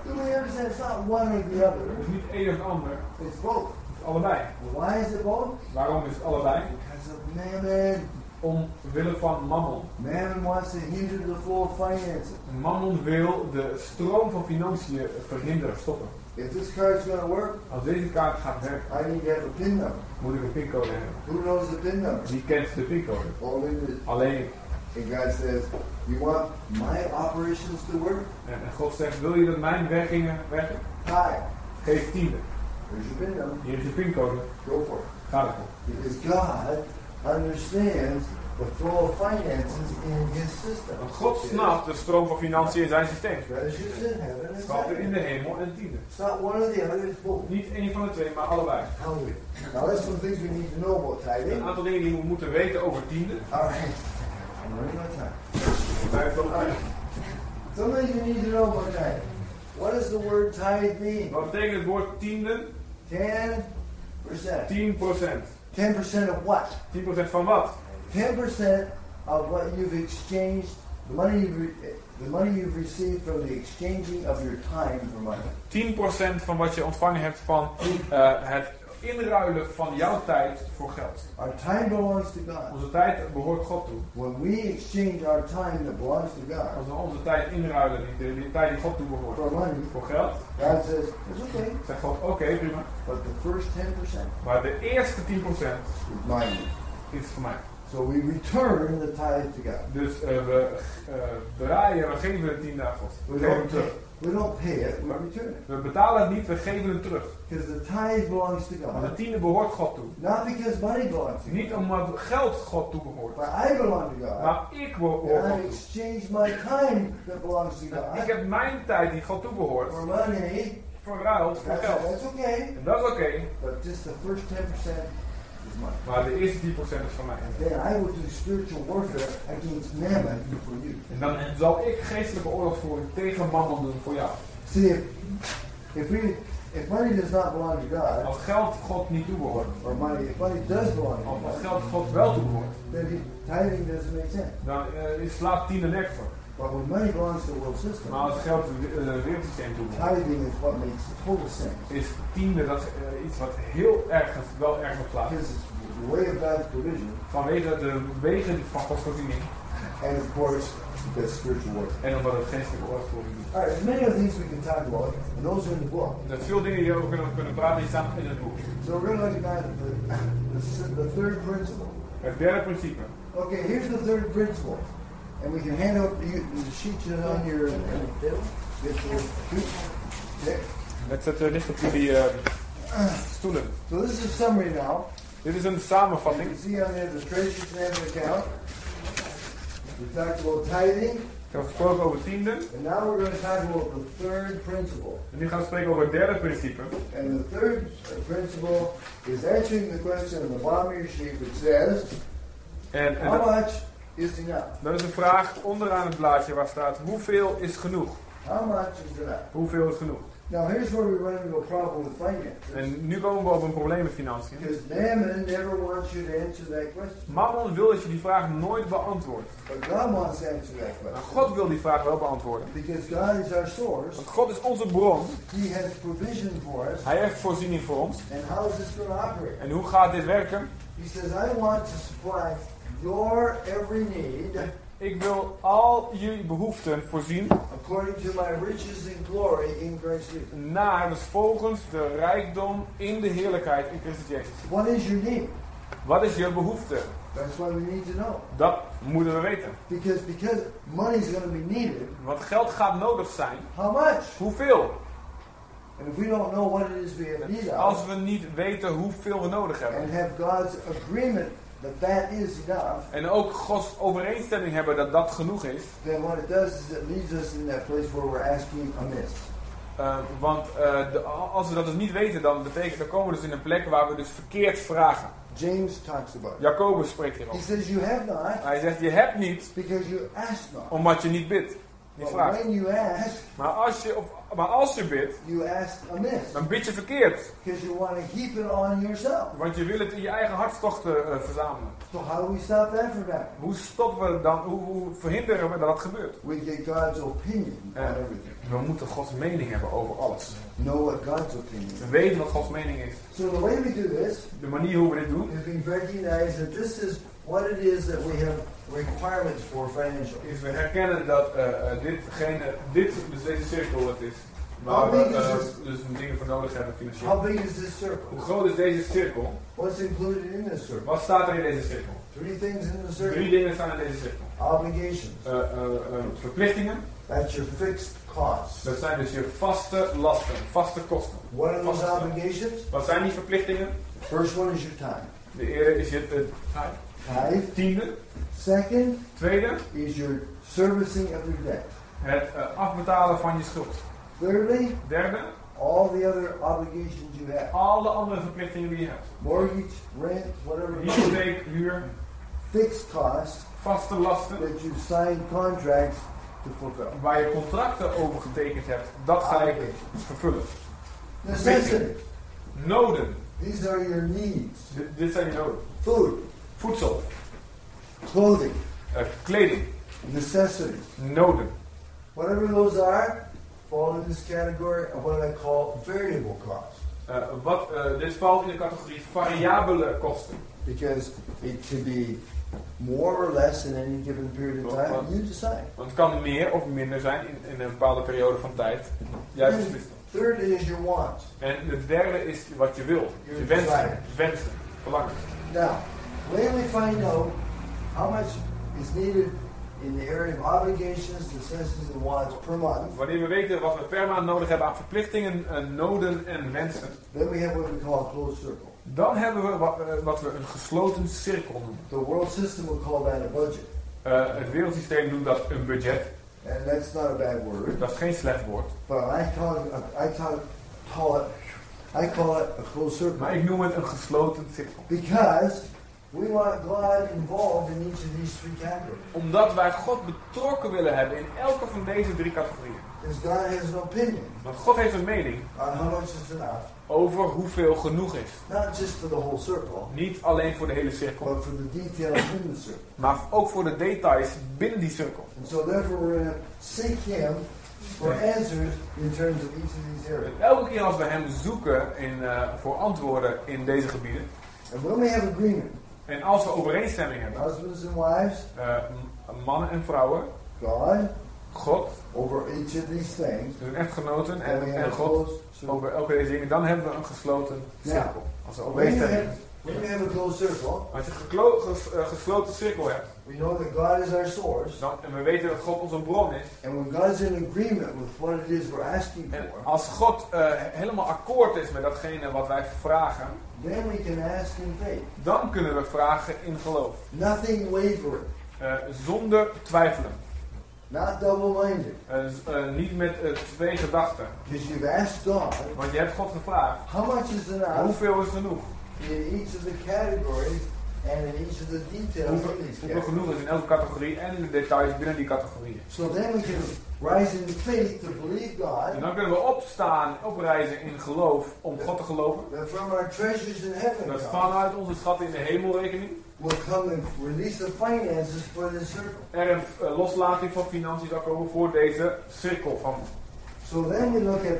Do we understand? It's not one or the other. Het is niet één of het ander. It's both. Het is allebei. Why is it both? Waarom is het allebei? Because of mammon. Omwille van mammon. Mammon wants to hinder the flow of finances. Mammon wil de stroom van financiën verhinderen, stoppen. If this card's going to work, Als deze kaart gaat werken, I need to have a PIN number. moet ik een pincode hebben. Who knows the PIN number? Wie kent de pincode? Only the, Alleen ik. and God says, you want my operations to work? En en God zegt, wil je dat mijn werkingen werken? Tithe. Geef tiende. There's your PIN number. Hier is je pincode. Go for it. Ga ervoor. Because God understands the flow of finances in His system. God snapt de stroom van financiën in zijn systeem. Schatten in de hemel en tiende. It's not one or the other, it's both. Niet één van de twee, maar allebei. Hallelujah. Now that's some things we need to know about tithing. Een aantal dingen die we moeten weten over tiende. All right. I'm running out of time. Vijf tot All right. Some things you need to know about tithing. What does the word tithe mean? Wat betekent het woord tiende? 10%. 10 procent. 10% of what? 10 procent van wat? 10% of what you've exchanged, the money you've, re- the money you've received from the exchanging of your time for money. 10% van wat je ontvangen hebt van eh, het inruilen van jouw tijd voor geld. Our time belongs to God. Onze tijd behoort God toe. When we exchange our time that belongs to God Als we onze tijd inruilen, die, de, die tijd die God toe behoort, for money, voor geld, God says, it's okay, zegt God, oké, prima. but the first 10% Maar de eerste 10% is mine. is voor mij. So we return the tithe to God. Dus eh, we eh, draaien, we geven het tiende aan God. We We geven terug. We don't pay it, we return it. We betalen het niet, we geven het terug. Because the tithe belongs to Maar de God. tiende behoort God toe. Not because money belongs to Niet God, omdat geld God toe behoort. but I belong to God. Maar ik behoor And God I exchange my time that belongs to Ik God heb mijn tijd die God toe behoort, for money. verruild voor geld. that's okay, En dat is oké, but just the first 10% is mine. Maar de eerste 10% is van mij. Then I will do spiritual warfare against mammon for you. En dan zal ik geestelijke oorlogsvoering tegen mammon doen voor jou. See, if, if we, if money does not belong to God, Als geld God niet toebehoort, or money, if money does belong to of als God, geld God wel toebehoort, then the tithing doesn't make sense. dan uh, slaat tiende nergens voor. But when money belongs to the world system, Maar als geld het uh, wereldsysteem toebehoort, tithing is what makes total sense. is tiende dat uh, iets wat heel ergens, wel ergens slaat. Because it's the way of God's provision, Vanwege de wegen van Gods voorziening and of course, the spiritual warfare. en omdat het geestelijke oorlogsvoering doet. All right, many of these we can talk about, and those are in the book. Er veel dingen die we kunnen, kunnen praten, die staan in het boek. So we're going to look at the, the, the third principle. Het derde principe. Okay, here's the third principle. And we can hand out the, the sheets on your get your okay. Het zet ligt op jullie uh, stoelen. So this is a summary now. Dit is een You samenvatting. can see on there the treasures and account. We talked about tithing, Ik heb gesproken over tiende. And now we're going to talk about the third principle. En nu gaan we spreken over het derde principe. And the third uh, principle is answering the question on the bottom of your sheet which says, En, en how much is enough? dat is een vraag onderaan het blaadje waar staat hoeveel is genoeg? How much is enough? Hoeveel is genoeg? Now here's where we run into a problem with finances. En nu komen we op een probleem met financiën. Because Mammon never wants you to answer that question. Mammon wil dat je die vraag nooit beantwoordt. But God wants to answer that Maar question. God wil die vraag wel beantwoorden. Because God is our source. Want God is onze bron. He has provision for us. Hij heeft voorziening voor ons. And how is this going to operate? En hoe gaat dit werken? He says, I want to supply your every need Ik wil al jullie behoeften voorzien according to my riches and glory in Christ Jesus. naar, dus volgens de rijkdom in de heerlijkheid in Christus Jezus. What is your need? Wat is je behoefte? That's what we need to know. Dat moeten we weten. Because because money is going to be needed. Want geld gaat nodig zijn. How much? Hoeveel? And if we don't know what it is we have need Als of, we niet weten hoeveel we nodig hebben. and have God's agreement that that is enough, En ook Gods overeenstemming hebben dat dat genoeg is. then what it does is it leads us in that place where we're asking amiss. Uh, want uh, de, als we dat dus niet weten, dan, betekent, dan komen we dus in een plek waar we dus verkeerd vragen. James talks about it. Jacobus spreekt He hierover. says you have not Hij zegt, je hebt niet because you ask not. omdat je niet bidt. When you ask, Maar als je, of, maar als je bidt, you ask amiss dan bid je verkeerd. you want to heap it on yourself. Want je wil het in je eigen hartstochten uh, verzamelen. So how do we stop that from happening? Hoe stoppen we dan, hoe, hoe verhinderen we dat dat gebeurt? We get God's opinion on everything. We moeten Gods mening hebben over alles. Know what God's opinion is. We weten wat Gods mening is. So the way we do this De manier hoe we dit doen, is we recognize that this is what it is that we have requirements for financial. is we herkennen dat uh, uh, ditgene, dit, dus deze cirkel het is. Waar we uh, dus dingen voor nodig hebben financieel. How big is this circle? Hoe groot is deze cirkel? What's included in this circle? Wat staat er in deze cirkel? Three things in the Drie circle. dingen staan in deze cirkel. Obligations. Uh, verplichtingen, That's your fixed costs. dat zijn dus je vaste lasten, vaste kosten. What are those Vaste- obligations? Wat zijn die verplichtingen? First one is your time. De eerste is je uh, Tithe. tiende. Second Tweede, is your servicing of your debt. het uh, afbetalen van je schuld. Thirdly, Derde, all the other obligations you have. alle andere verplichtingen die je hebt. Mortgage, rent, whatever. Hypotheek, huur, Fixed costs vaste lasten. that you sign contracts to fulfill. Waar je contracten over getekend hebt, dat ga je vervullen. Necessities. Noden. These are your needs. D- dit zijn je noden. Food, Voedsel, clothing, uh, kleding, necessities. noden. Whatever those are, fall in this category of what I call variable costs. Uh, wat, uh, dit valt in de categorie variabele kosten. Because it could be more or less in any given period of time. You decide. Want het kan meer of minder zijn in, in een bepaalde periode van tijd. Beslist dat. Third is your wants. En de derde is wat je wil. Je wensen, wensen, verlangen. Now, when we find out how much is needed in the area of obligations, necessities, and wants per month, Wanneer we weten wat we per maand nodig hebben aan verplichtingen, uh, noden en wensen, then we have what we call a closed circle. dan hebben we wat, wat we een gesloten cirkel noemen. The world system will call that a budget. Uh, het wereldsysteem noemt dat een budget. And that's not a bad word. Dat is geen slecht woord. But I call it, I call it, call it, I call it a closed circle. Maar ik noem het een gesloten cirkel. Because we want God involved in each of these three categories. Omdat wij God betrokken willen hebben in elke van deze drie categorieën. Because God has an opinion Want God heeft een mening on how much is enough, over hoeveel genoeg is. not just for the whole circle, Niet alleen voor de hele cirkel, but for the details in the circle. maar ook voor de details binnen die cirkel. And so therefore we're going to seek Him for answers in terms of each of these areas. En elke keer als we hem zoeken in, eh, voor antwoorden in deze gebieden, And when we have agreement, en als we overeenstemming hebben, husbands and wives, m- mannen en vrouwen, God, God, over each of these things, hun echtgenoten en, en God over elke deze dingen, dan hebben we een gesloten cirkel. Als we overeenstemming hebben. when you have a closed circle, Als je een eh, gesloten cirkel hebt, we know that God is our source. dan, en we weten dat God onze bron is, And when God's in agreement with what it is we're asking en for, als God eh, helemaal akkoord is met datgene wat wij vragen, then we can ask in faith. dan kunnen we vragen in geloof. Nothing wavering. Eh, zonder twijfelen. Not double-minded. Dus, eh, niet met eh, twee gedachten. Because you've asked God, Want je hebt God gevraagd, how much is enough hoeveel is genoeg? in each of the categories and in each of the details Hoeveel, genoeg is in elke categorie en in de details binnen die categorieën. So then we can rise in faith to believe En God dan kunnen we opstaan, oprijzen in geloof om God te geloven. that from our treasures in heaven Dat vanuit onze schatten in de hemelrekening will come and release the finances for this circle. er een eh, loslating van financiën zal komen voor deze cirkel van. So then we look at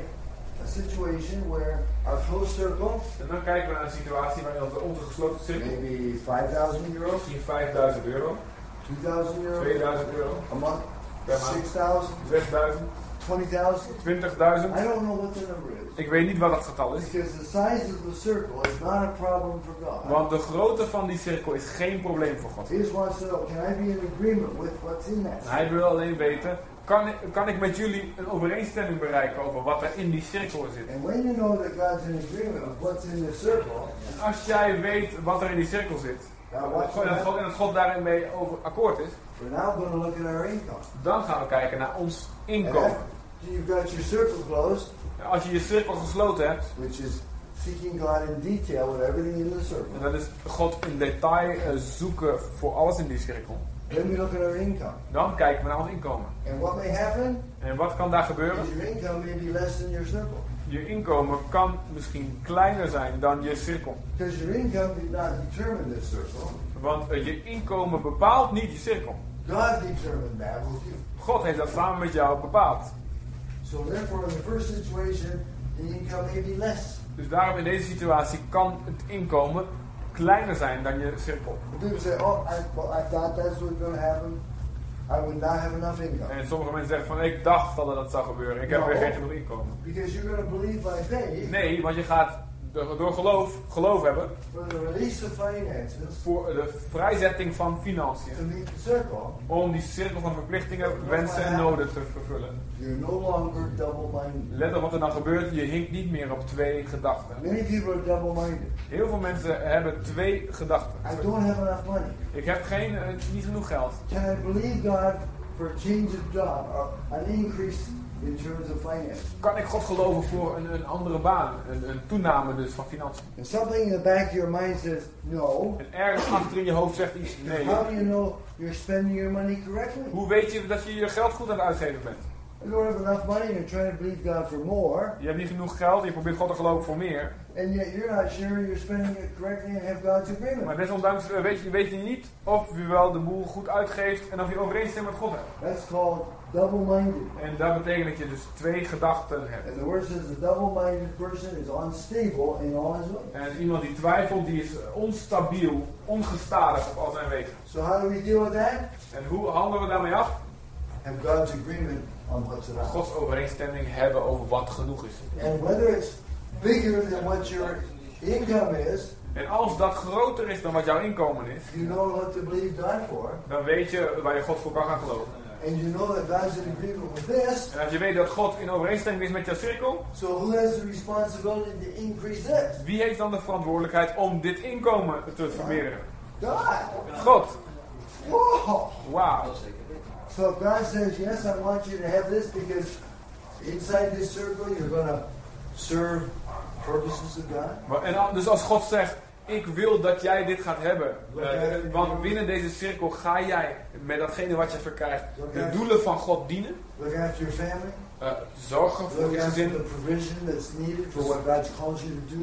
a situation where our close circle, En dan kijken we naar een situatie waarin onze- onze gesloten cirkel maybe 5,000 euros, misschien 5000 euro, 2,000 euros 2000 euro, a month, per maand, 6,000, 6000, 20,000. 20.000. I don't know what the number is. Ik weet niet wat dat getal is. Because the size of the circle is not a problem for God. Want de grootte van die cirkel is geen probleem voor God. He just wants to know, can I be in agreement with what's in that? Hij wil alleen weten, kan ik, kan ik met jullie een overeenstemming bereiken over wat er in die cirkel zit? And when you know that God's in agreement with what's in the circle, En als jij weet wat er in die cirkel zit, en dat God, en dat God daarin mee over akkoord is, We're now going to look at our income. dan gaan we kijken naar ons inkomen. after you've got your circle closed, En Als je je cirkel gesloten hebt, which is seeking God in detail with everything in the en circle, dat is God in detail eh, zoeken voor alles in die cirkel, then we look at our income. dan kijken we naar ons inkomen. And what may happen En wat kan daar gebeuren? your income may be less than your circle. Je inkomen kan misschien kleiner zijn dan je cirkel. Because your income did not determine this circle. Want eh, je inkomen bepaalt niet je cirkel. God determined that with you. God heeft dat samen met jou bepaald. So therefore, in the first situation, the income may be less. Dus daarom in deze situatie kan het inkomen kleiner zijn dan je cirkel. Say, oh, I, well, I thought that's to happen. I would not have enough income. En sommige mensen zeggen van ik dacht dat dat zou gebeuren. Ik heb No. weer geen genoeg inkomen. Because you're to believe by faith Nee, want je gaat door geloof, geloof hebben for the release of finances voor de vrijzetting van to financiën. meet the circle. Om die cirkel van verplichtingen, wensen en noden te vervullen. You're no longer double-minded. Let op wat er dan gebeurt. Je hinkt niet meer op twee gedachten. Many people are double-minded. Heel veel mensen hebben twee gedachten. I don't have enough money. Ik heb geen, eh, niet genoeg geld. Can I believe God for a change of job or an increase in terms of finance? Kan ik God geloven voor een, een andere baan? Een, een toename dus van financiën. And something in the back of your mind says no. En ergens achter in je hoofd zegt iets nee. How do you know you're spending your money correctly? Hoe weet je dat je je geld goed aan het uitgeven bent? You don't have enough money and you're trying to believe God for more, Je hebt niet genoeg geld en je probeert God te geloven voor meer. and yet you're not sure you're spending it correctly and have God's agreement. Maar desondanks eh, weet je, weet je niet of je wel de boel goed uitgeeft en of je overeenstemt met God hebt. That's called double-minded. En dat betekent dat je dus twee gedachten hebt. And the word says the double-minded person is unstable in all his ways. En iemand die twijfelt, die is onstabiel, ongestadig op al zijn wegen. So how do we deal with that? En hoe handelen we daarmee af? Have God's agreement on what's enough. Gods overeenstemming hebben over wat genoeg is. And whether it's bigger than what your income is, En als dat groter is dan wat jouw inkomen is, you know what to believe God for, dan weet je waar je God voor kan gaan geloven. And you know that God's in agreement with this. En als je weet dat God in overeenstemming is met jouw cirkel, So who has the responsibility to increase this? wie heeft dan de verantwoordelijkheid om dit inkomen te vermeerderen? God. God. Whoa. Wauw. So God says, yes, I want you to have this because inside this circle you're going to serve purposes of God. En dus als God zegt, ik wil dat jij dit gaat hebben. eh, want binnen deze cirkel ga jij met datgene wat je verkrijgt de doelen van God dienen. Look after your family. eh, zorgen voor je gezin.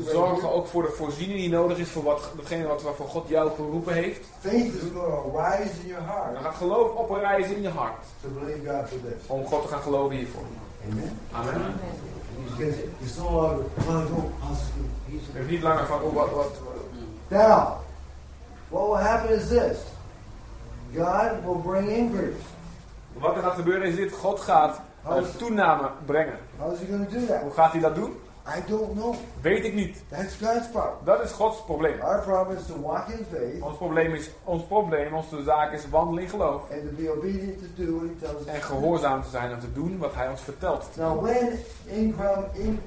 Zorgen ook voor de voorziening die nodig is voor wat, datgene wat waarvoor God jou geroepen heeft. Faith is going to rise in your Dan gaat geloof oprijzen in je hart. to believe God for this. Om God te gaan geloven hiervoor. Amen. Amen. Possibly. Het is niet langer van, oh, wat, wat, Now, what will happen is this God will bring increase. wat er gaat gebeuren is dit. God gaat een toename brengen. How is he going to do that? Hoe gaat hij dat doen? I don't know. Weet ik niet. That's God's problem. Dat is Gods probleem. Our problem is to walk in faith Ons probleem is, ons probleem, onze zaak is wandelen in geloof. and to be obedient to do what he tells us. En gehoorzaam te zijn om te doen wat hij ons vertelt. Now, when income in,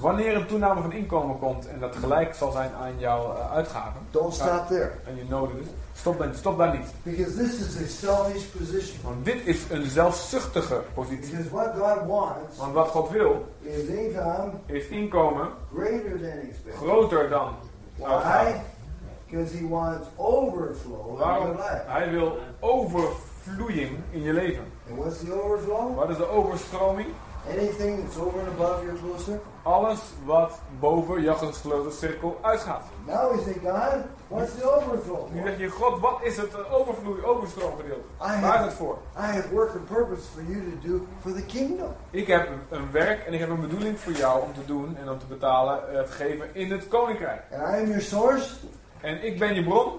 Wanneer een toename van inkomen komt en dat gelijk zal zijn aan jouw eh, uitgaven, don't stop there. en je noden dus, stop, dan, stop daar niet. Because this is a selfish position. Want dit is een zelfzuchtige positie. Because what God wants Want wat God wil, is income is inkomen greater than expenses. groter dan uitgaven. Because he wants overflow in Waarom? your life. Hij wil overvloeiing in je leven. And what's the overflow? Wat is de overstroming? Anything that's over and above your circle. Alles wat boven je gesloten cirkel uitgaat. Now we say, God, what's the overflow? Nu zeg je, God, wat is het eh, overvloei, overstroomgedeelte? Waar is het voor? I have work and purpose for you to do for the kingdom. Ik heb een werk en ik heb een bedoeling voor jou om te doen en om te betalen, eh, te geven in het koninkrijk. And I am your source, En ik ben je bron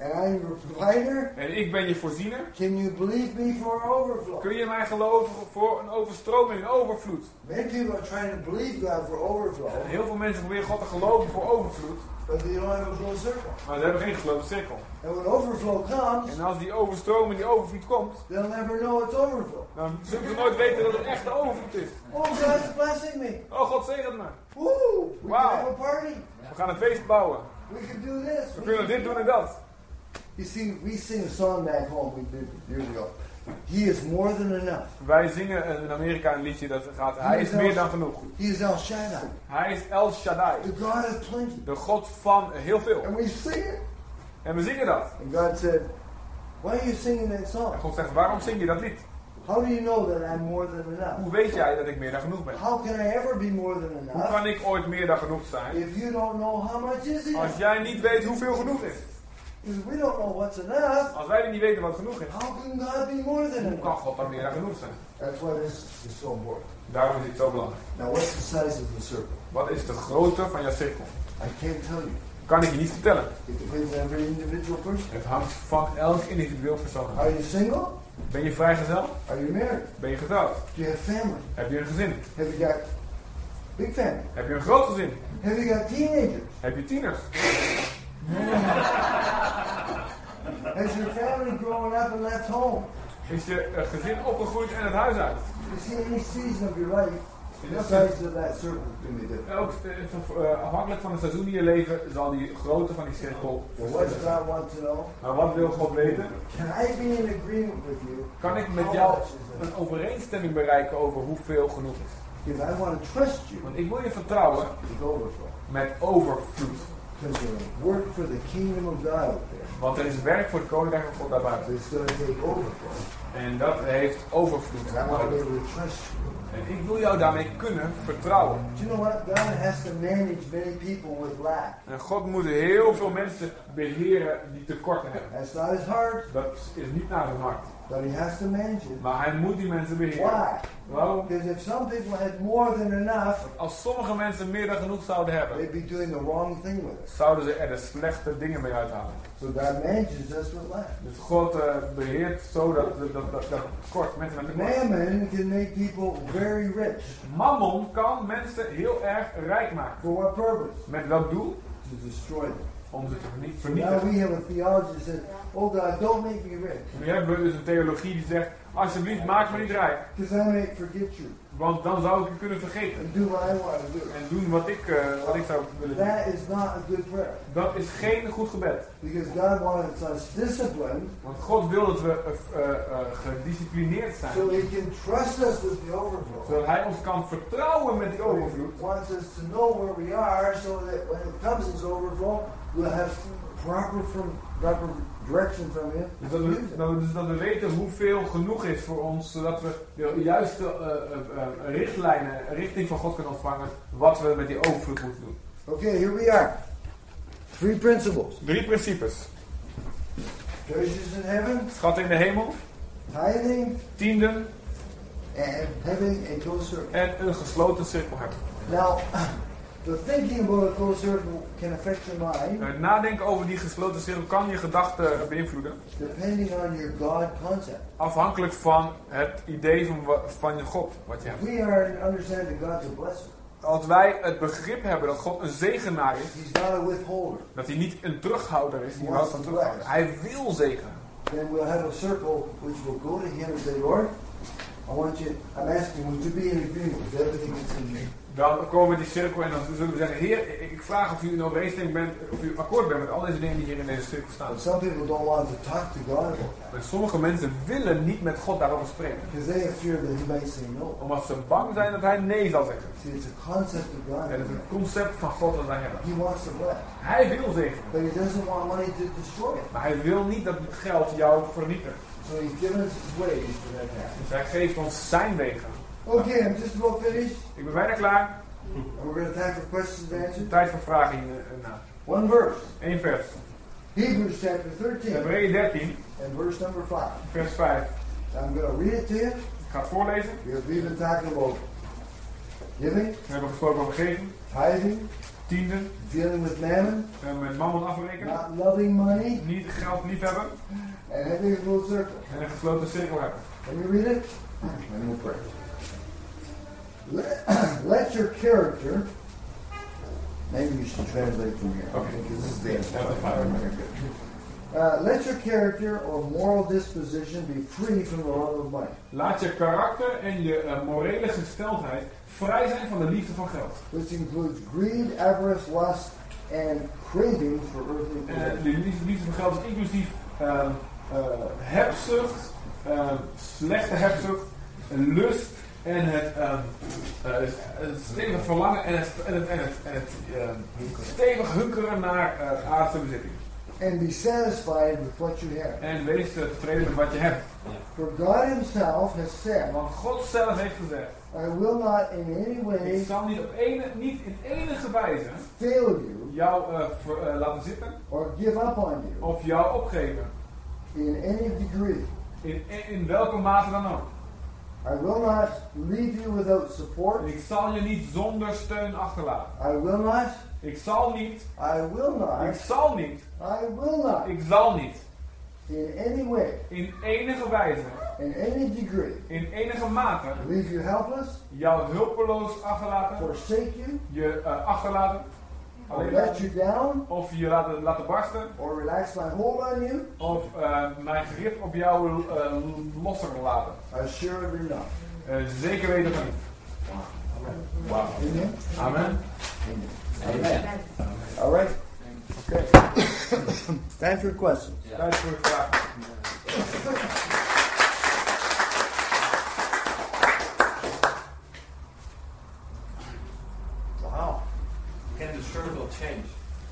and I am your provider. en ik ben je voorziener. Can you believe me for overflow? Kun je mij geloven voor een overstroming, een overvloed? Many people are trying to believe God for overflow, En heel veel mensen proberen God te geloven voor overvloed, but they don't have a close circle. maar ze hebben geen gesloten cirkel. And when overflow comes, En als die overstroming, die overvloed komt, they'll never know it's overflow. dan zullen ze nooit weten dat het echt overvloed is. Oh, God's blessing me. Oh, God zegent me. Woo! We Wow. have a party. We gaan een feest bouwen. We can do this. We We kunnen dit do doen en dat. You see, we sing a song back home we did years ago. He is more than enough. Wij zingen in Amerika een liedje dat gaat, hij is meer dan genoeg. He is El Shaddai, Hij is El Shaddai, the God of plenty. de God van heel veel. And we sing it. En we zingen dat. And God said, Why are you singing that song? En God zegt, waarom zing je dat lied? How do you know that I'm more than enough? Hoe weet jij dat ik meer dan genoeg ben? How can I ever be more than Hoe enough kan ik ooit meer dan genoeg zijn? if you don't know how much is it? Als jij niet weet hoeveel genoeg is. Because we don't know what's enough. Als wij niet weten wat genoeg is. How can God be more than Hoe kan enough? God dan meer dan genoeg zijn? That's why this is so important. Daarom is het zo belangrijk. Now, what's the size of the circle? Wat is de grootte van jouw cirkel? I can't tell you. Kan ik je niet vertellen. It depends on every individual person. Het hangt van elk individueel persoon af. Are you single? Ben je vrijgezel? Are you married? Ben je getrouwd? Do you have family? Heb je een gezin? Have you got big family? Heb je een groot gezin? Have you got teenagers? Heb je tieners? Has your family grown up and left home? Is je eh, gezin opgegroeid en het huis uit? You see, any season of your life, the size of that circle is to be different. elk eh, eh, afhankelijk van het seizoen in je leven zal die grootte van die cirkel what does. God want to know? Maar wat wil God weten? Can I be in agreement with you? Kan ik met jou is een overeenstemming bereiken over hoeveel genoeg is? Because I want to trust you Want ik wil je vertrouwen met overvloed. Because work for the kingdom of God out there. Want er is werk voor het koninkrijk van God daarbuiten. It's going to take overflow. En dat heeft overvloed And I want to be able to trust you. En ik wil jou daarmee kunnen vertrouwen. You know what? God has to manage many people with lack. En God moet heel veel mensen beheren die tekorten hebben. That's not his heart, Dat is niet naar zijn hart. But he has to manage it. Maar hij moet die mensen beheren. Why? Waarom? Because if some people had more than enough, Als sommige mensen meer dan genoeg zouden hebben, they'd be doing the wrong thing with it. zouden ze er de slechte dingen mee uithalen. So God manages us with lack. Dus God eh, beheert zo dat, dat, dat, dat, tekort, mensen met tekort. Mammon can make people very rich. Mammon kan mensen heel erg rijk maken. For what purpose? Met welk doel? To destroy them. Om ze te vernie- Now vernietigen. we have a theology that says, oh God, don't make me rich. Nu hebben we dus een theologie die zegt, alsjeblieft maak me niet rijk. Because I may forget you Want dan zou ik u kunnen vergeten. and do what I want to do. En doen wat ik, eh, wat ik zou willen doen. That is not a good prayer. Dat is geen goed gebed. Because God wants us disciplined Want God wil dat we eh, eh, gedisciplineerd zijn. so He can trust us with the overflow. Zodat Hij ons kan vertrouwen met die overvloed. He wants us to know where we are so that when it comes as overflow, we'll have proper from proper direction from Him. Dus dat, we, dat we- dus dat we weten hoeveel genoeg is voor ons, zodat we de juiste eh, eh, richtlijnen, richting van God kunnen ontvangen, wat we met die overvloed moeten doen. Okay, here we are. Three principles. Drie principes. Treasures in heaven, Schat in de hemel, tithing, tienden and having a close circle. en een gesloten cirkel hebben. Now, the thinking about a close circle can affect your mind Het nadenken over die gesloten cirkel kan je gedachten beïnvloeden. depending on your God concept. Afhankelijk van het idee van, van je God, wat je hebt. We are to understand that God's a blesser. Als wij het begrip hebben dat God een zegenaar is, He's not a withholder. dat hij niet een terughouder is, die houdt van terughouden. Hij wil zegenen. Then we'll have a circle which will go to Him and say, Lord, I want you, I'm asking, would you be in agreement with everything that's in here? Dan komen we in die cirkel en dan zullen we zeggen, Heer, ik- vraag of u in overeenstemming bent, of u akkoord bent met al deze dingen die hier in deze cirkel staan. But some people don't want to talk to God about that Maar sommige mensen willen niet met God daarover spreken. because they fear that He might say no. Omdat ze bang zijn dat hij nee zal zeggen. See, it's a concept of God. En het is het concept van God dat wij hebben. He wants to bless, Hij wil zegenen. but He doesn't want money to destroy it. Maar hij wil niet dat het geld jou vernietigt. So He's given us His ways for that. Dus hij geeft ons zijn wegen. Okay, I'm just about finished, Ik ben bijna klaar. and we're going to have time for questions and answers. Tijd voor vragen hierna. One verse, Eén vers. Hebrews chapter 13, Hebreeën 13, and verse number 5. vers 5. I'm going to read it to you Ik ga het voorlezen. because we've been talking about giving, We hebben gesproken over geven, tithing, tiende, dealing with mammon, en met mammon afrekenen. not loving money, Niet geld liefhebben and having a little circle. en een gesloten cirkel hebben. Let me read it, and we'll pray. Let, <clears throat> let your character, maybe you should translate from here. Okay. Because this is the fine. Uh, let your character or moral disposition be free from the love of money, Laat je karakter en je eh, morele gesteldheid vrij zijn van de liefde van geld. which includes greed, avarice, lust, and craving for earthly En pleasure. de liefde, liefde van geld is inclusief ehm, eh, hebzucht, ehm, slechte hebzucht, lust en het, ehm, eh, het stevig verlangen en het, en het, en het, en het ehm, stevig hunkeren naar eh aardse bezitting. And be satisfied with what you have. En wees tevreden met wat je hebt. For God Himself has said, Want God zelf heeft gezegd, I will not in any ik way zal niet, op ene, niet in enige wijze fail you jou eh, ver- eh, laten zitten or give up on you of jou opgeven. in any degree. In, in, in welke mate dan ook. I will not leave you without support. Ik zal je niet zonder steun achterlaten. I will not. Ik zal niet, I will ik not. zal niet, I will not. ik zal niet. In any way, in enige wijze, in any degree, in enige mate. Leave you helpless, jou hulpeloos achterlaten, forsake you, je eh, achterlaten, alleen let you down, of je laten, laten barsten, or relax my hold on you. of eh, mijn grip op jou eh, losser laten. Assuredly not. Eh, zeker weten van niet. Wauw. Amen. Amen. Amen. All right. Oké, <coughs> Time for questions. tijd voor de vraag. Wow. Can the circle change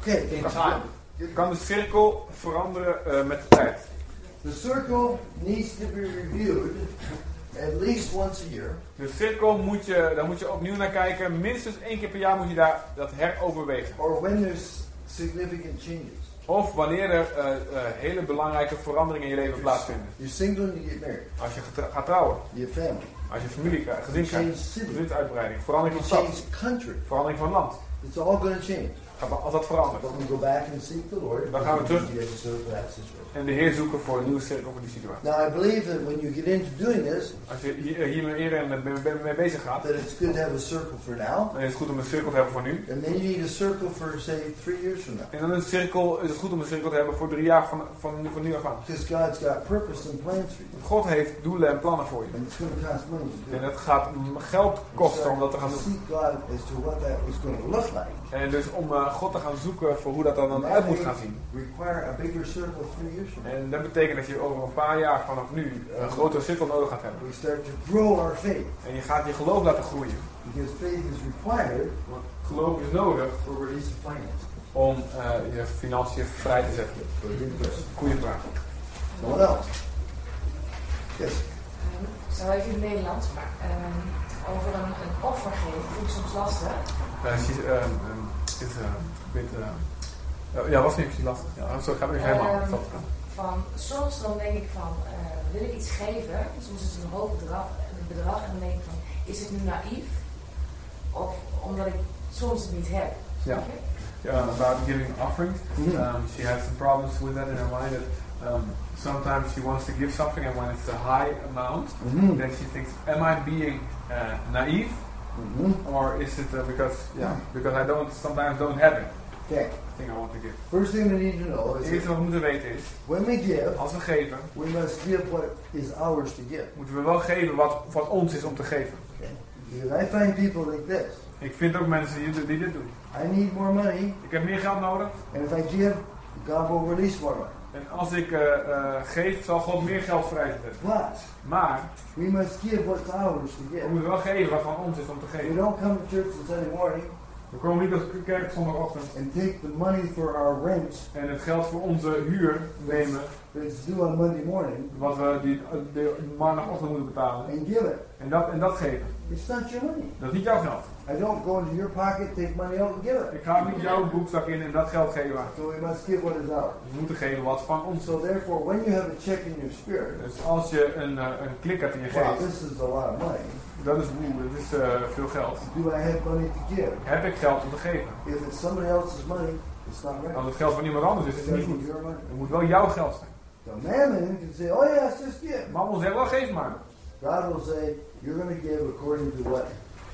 Okay. in time? Kan de cirkel veranderen eh, met de tijd? The circle needs to be reviewed at least once a year. De cirkel moet je, daar moet je opnieuw naar kijken. Minstens één keer per jaar moet je daar dat heroverwegen. or when there's significant changes. Of wanneer er eh, eh, hele belangrijke veranderingen in je leven plaatsvinden. You're single and you get married. Als je gaat trouwen, You have family. als je familie krijgt, gezin krijgt, gezinsuitbreiding, verandering van stad, country. verandering van land. It's all going to change. Maar- Als dat verandert. We go back and seek the Lord. Dan gaan we terug. En de Heer zoeken voor een nieuwe cirkel voor die situatie. Now I believe that when you get into doing this, Als je hier, hier eerder mee, mee- mee bezig gaat, that it's good to have a circle for now. dan is het goed om een cirkel te hebben voor nu. And then you need a circle for say three years from now. En dan is, een cirkel, is het goed om een cirkel te hebben voor drie jaar van, van, van nu af aan. Because God's got purpose and plans for you. God heeft doelen en plannen voor je. And it's going to cost money En het gaat geld kosten om dat te gaan doen. Seek God as to what that is going to look like. En dus om eh, God te gaan zoeken voor hoe dat er dan uit moet gaan zien. En dat betekent dat je over een paar jaar vanaf nu een grotere cirkel nodig gaat hebben. We start to grow our faith En je gaat je geloof laten groeien. because faith is required Want geloof is nodig for release of finance. om eh, je financiën vrij te zetten. Goeie vraag. Someone else? Yes. Zo even in het Nederlands, maar ehm, over een, een offer geven vind ik soms lastig. Uh, she's, um, um, is a bit, uh, uh, ja, was niet precies lastig. Ja, zo gaat het helemaal. Ehm. Van, soms dan denk ik van, eh, wil ik iets geven, soms is het een hoog bedrag, een bedrag en dan denk ik van, is het nu naïef? Of omdat ik soms het niet heb. Ja. About giving offerings, Mhm. um, she has some problems with that in her mind. That um, sometimes she wants to give something, and when it's a high amount, Mhm. then she thinks, "Am I being uh, naive, Mhm. or is it uh, because yeah, because I don't sometimes don't have it?" Okay. thing I want to give. First thing we need to know is eerste wat we moeten weten is, when we give, als we geven, we must give what is ours to give. moeten we wel geven wat van ons is om te geven. Because I find people like this. Ik vind ook mensen die, die dit doen. I need more money, Ik heb meer geld nodig. and if I give, God will release more money. En als ik eh, eh, geef, zal God meer geld vrijzetten. But Maar we must give what's ours to we moeten wel geven wat van ons is om te We geven. don't come to church on Sunday morning We komen niet op de kerk zondagochtend and take the money for our rent en het geld voor onze huur nemen, that's due on Monday morning wat we die, maandagochtend moeten betalen, and give it. en dat, en dat geven. It's not your money. Dat is niet jouw geld. I don't go into your pocket, take money out and give it. Ik ga niet jouw boekzak in en dat geld geven. So we must give what is ours. We moeten geven wat van ons. So therefore, when you have a check in your spirit, Dus als je een, eh, een klik hebt in je wow, geest, this is a lot of money. dat is woe, dat is eh, veel geld. Do I have money to give? Heb ik geld om te geven? If it's somebody else's money, it's not right. Als het geld van iemand anders is, is het niet goed. Het moet wel jouw geld zijn. The mammon can say, oh yes, just give. Mammon zegt wel, geef maar. God will say, you're going to give according to what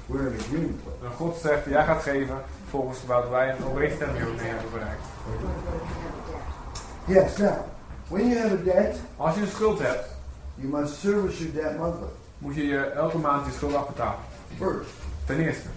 we're in agreement with. En God zegt, jij gaat geven volgens wat wij een overeenstemming mee hebben bereikt. Yes, now, when you have a debt, Als je een schuld hebt, you must service your debt monthly. moet je je elke maand je schuld afbetalen. First, Ten eerste.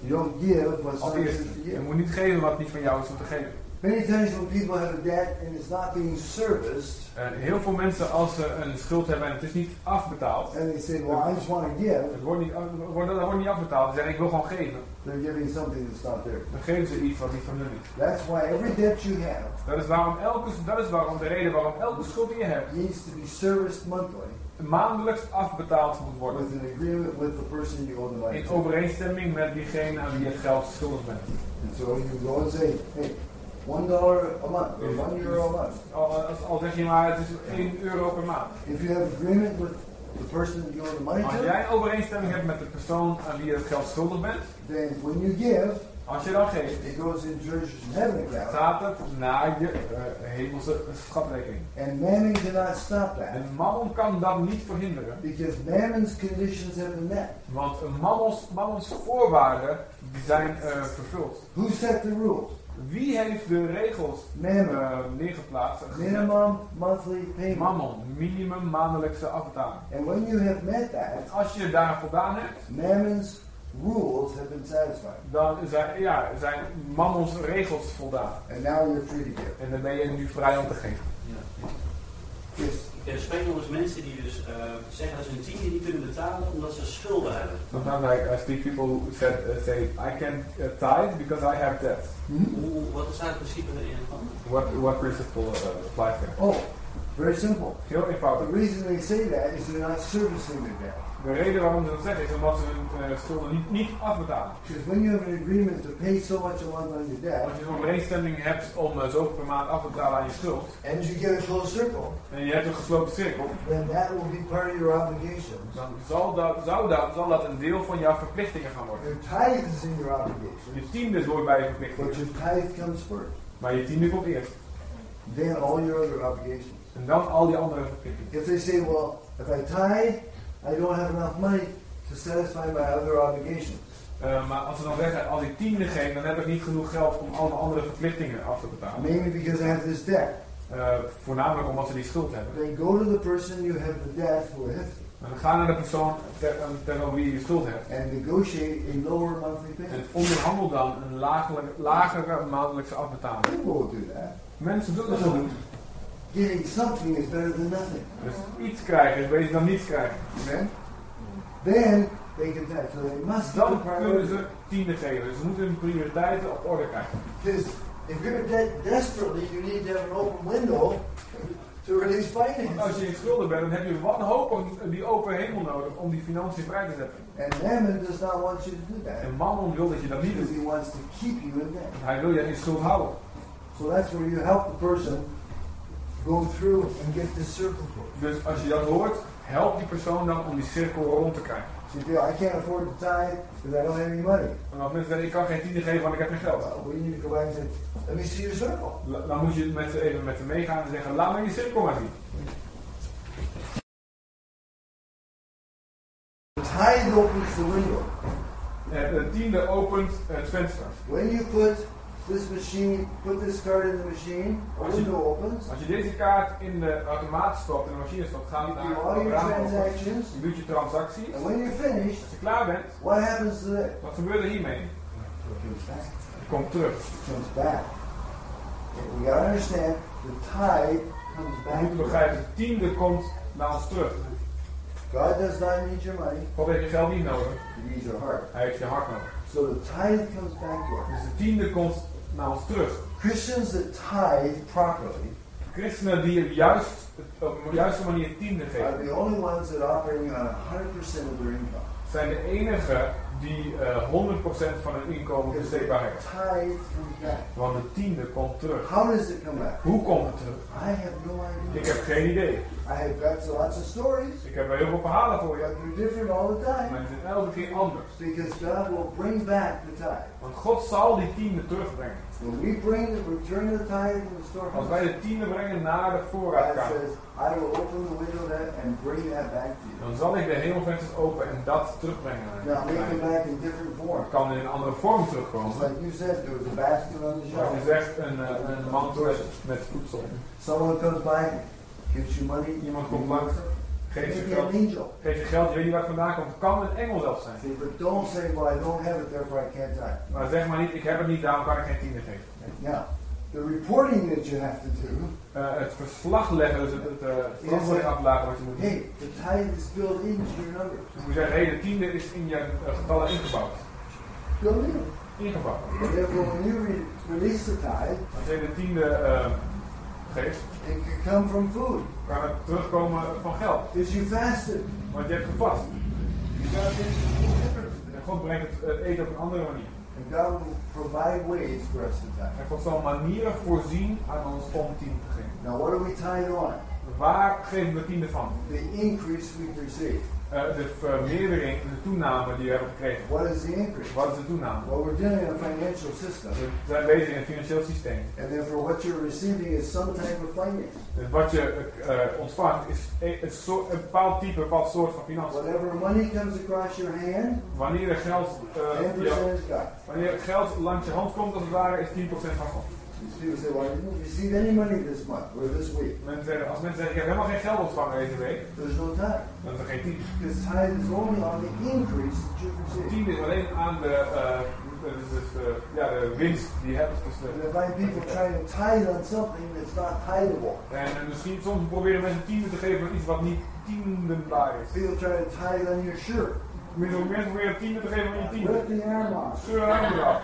you don't give what's Als eerste. Je moet niet geven wat niet van jou is om te geven. Many times when people have a debt and it's not being serviced, En heel veel mensen, als ze een schuld hebben en het is niet afbetaald, and they say, well, I just want to give, het wordt niet, wordt, dat wordt niet afbetaald, ze zeggen ik wil gewoon geven, they're giving something that's not theirs. dan geven ze iets wat niet van hun is. That's why every debt you have Dat is, waarom elke, dat is waarom de reden waarom elke schuld die je hebt needs to be serviced monthly maandelijks afbetaald moet worden. with an agreement with the person you owe the money In overeenstemming met diegene aan wie je het geld schuldig bent. And so you go and say, hey, one dollar a month or one euro a month. Al, als, zeg je maar het is 1 euro per maand. If you have agreement with the person you owe the money Als to, jij een overeenstemming hebt met de persoon aan wie je het geld schuldig bent, then when you give, als je dan geeft, it goes in heaven account. gaat het naar je eh, hemelse schatrekening. And mammon cannot stop that En mammon kan dat niet verhinderen, because mammon's conditions have been met. want een mammons, mammons voorwaarden die zijn eh, vervuld. Who set the rules? Wie heeft de regels eh, neergeplaatst? Minimum monthly payment. Mammon, minimum maandelijkse afbetaling. And when you have met that, Als je daar voldaan hebt, mammon's rules have been satisfied. dan zijn, ja, zijn mammons regels voldaan. And now you're free to give. En dan ben je nu vrij om te geven. Yes. Er spreken mensen die dus eh, zeggen dat ze hun tiende niet kunnen betalen omdat ze schulden hebben. Sometimes I, I speak people who said, uh, say, I can uh, tithe because I have debt. Hoe, wat is daar het principe erin van? What, what principle uh, applies there? Oh, very simple. Heel The reason they say that is they're not servicing their debt. De reden waarom ze dat zeggen is omdat ze hun uh, schulden niet, niet afbetalen. Because when you have an agreement to pay so much a month on your debt, Als je een overeenstemming hebt om uh, zoveel per maand af te betalen aan je schuld, and you get a closed circle, en je hebt een gesloten cirkel, then that will be part of your obligations. dan zal dat, zou dat, zal dat een deel van jouw verplichtingen gaan worden. Your tithe is in your obligations, Je tiende hoort bij je but verplichtingen, your tithe comes first. maar je tiende komt eerst. Then all your other obligations. En dan al die andere verplichtingen. If they say, well, if I tithe, I don't have enough money to satisfy my other obligations. Uh, maar als ze dan zeggen, als ik tiende geef, dan heb ik niet genoeg geld om alle andere verplichtingen af te betalen. Mainly because I have this debt. Uh, voornamelijk omdat ze die schuld hebben. Then go to the person you have the debt with En dan ga naar de persoon tegenover wie je je schuld hebt. and negotiate a lower monthly En payment. onderhandel dan een lagere, lagere maandelijkse afbetaling. People will do that. Mensen zullen dat doen. Getting something is better than nothing. Dus iets krijgen is beter dan niets krijgen. Amen? Then they can tithe. So they must Dan kunnen ze tiende geven. Dus ze moeten hun prioriteiten op orde krijgen. Because if you're debt desperately, you need to have an open window to release finance. Als je in schulden bent, dan heb je wanhoop om die open hemel nodig om die financiën vrij te zetten. And Mammon does not want you to do that. En Mammon wil dat je dat niet doet. he wants to keep you in debt. Want hij wil je in schuld houden. So that's where you help the person go through and get this circle closed. Dus als je dat hoort, help die persoon dan om die cirkel rond te krijgen. So you feel, I can't afford to tithe because I don't have any money. En als mensen zeggen, ik kan geen tiende geven, want ik heb geen geld. Well, we need to go back and say, let me see your circle. La- Dan moet je met ze even met ze meegaan en zeggen, laat me je cirkel maar zien. The tithe opens the window. En de tiende opent het venster. When you put this machine, put this card in the machine, a window opens, Als je deze kaart in de automaat stopt, in de machine stopt, gaat het do naar het raam transactions, Je doet je transacties. and when you're finished, Als je klaar bent, what happens to wat gebeurt er hiermee? It comes back. Je komt terug. It comes back. We gotta understand, the tithe comes back. moet begrijpen, de tiende komt naar ons terug. God does not need your money, God heeft je geld niet nodig, He needs your heart. hij heeft je hart nodig. So the tithe comes back to us. Dus de tiende komt naar ons terug. Christians that tithe properly Christenen die op, juist, op de juiste manier tiende are geven, the only ones that are operating on 100% of their income. zijn de enigen die eh 100% van hun inkomen beschikbaar hebben. Want de tiende komt terug. How does it come back? Hoe komt het terug? I have no Ik idea. heb geen idee. I have got lots of stories, Ik heb wel heel veel verhalen voor je, but they're different all the maar time. die zijn elke keer anders. Because God will bring back the tithe. Want God zal die tiende terugbrengen. When we bring the return the tithe in the Als storehouse, wij de tiende brengen naar de voorraadkamer, says, I will open the window there and bring that back to you. dan zal ik de hemelvensters open en dat terugbrengen. Now make it back in different form. Het kan in een andere vorm terugkomen. like you said, there was a basket on the Zoals je shelf. zegt, een, eh, een mantel met, voedsel. Someone comes by, gives you money, Iemand you komt langs, it. geeft je geld, geeft je geld, je weet niet waar het vandaan komt. Het kan een engel zelfs zijn. See, but don't say, well, I don't have it, therefore I can't tithe. Maar zeg maar niet, ik heb het niet, daarom kan ik geen tiende geven. Now, the reporting that you have to do, Eh, het verslag leggen, dus het, het uh, verantwoording aflaten wat je moet doen. hey, the tithe is built into your number. Dus je moet zeggen, hé, de tiende is in je eh, getallen ingebouwd. Built in. Ingebouwd. Therefore, when you re- release the tithe, Als je de tiende eh, geeft, it can come from food. kan het terugkomen van geld. Because you fasted. Want je hebt gevast. En God brengt het eh, eten op een andere manier. And God will provide ways for us to tithe. En God zal manieren voorzien aan ons om te geven. Now, what do we tithe on? Waar geven we tiende van? The increase we've received. Eh, de vermeerdering, de toename die we hebben gekregen. What is the increase? Wat is de toename? Well, we're dealing in a financial system. We zijn bezig in een financieel systeem. And therefore, what you're receiving is some type of finance. Dus wat je eh, ontvangt is een, een, soort, een bepaald type, een bepaald soort van financiën. Whatever money comes across your hand, Wanneer er geld, 10% ja, wanneer geld langs je hand komt, als het ware, is 10% van God. These people say, well, didn't receive any money this month or this week. Mensen als mensen zeggen, ik heb helemaal geen geld ontvangen deze week, There's no tithe. dan is er geen tien. Because tithe is only on the increase that you've received. Tien is alleen aan de, eh, dus, ja, de winst die je hebt. Dus de, And I find people trying to tithe on something that's not tithable. en, en misschien soms proberen mensen tiende te geven aan iets wat niet tiendenbaar is. People try to tithe on your shirt. Mensen proberen tiende te geven aan je tiende. Rip the arm off. Scheur een arm eraf.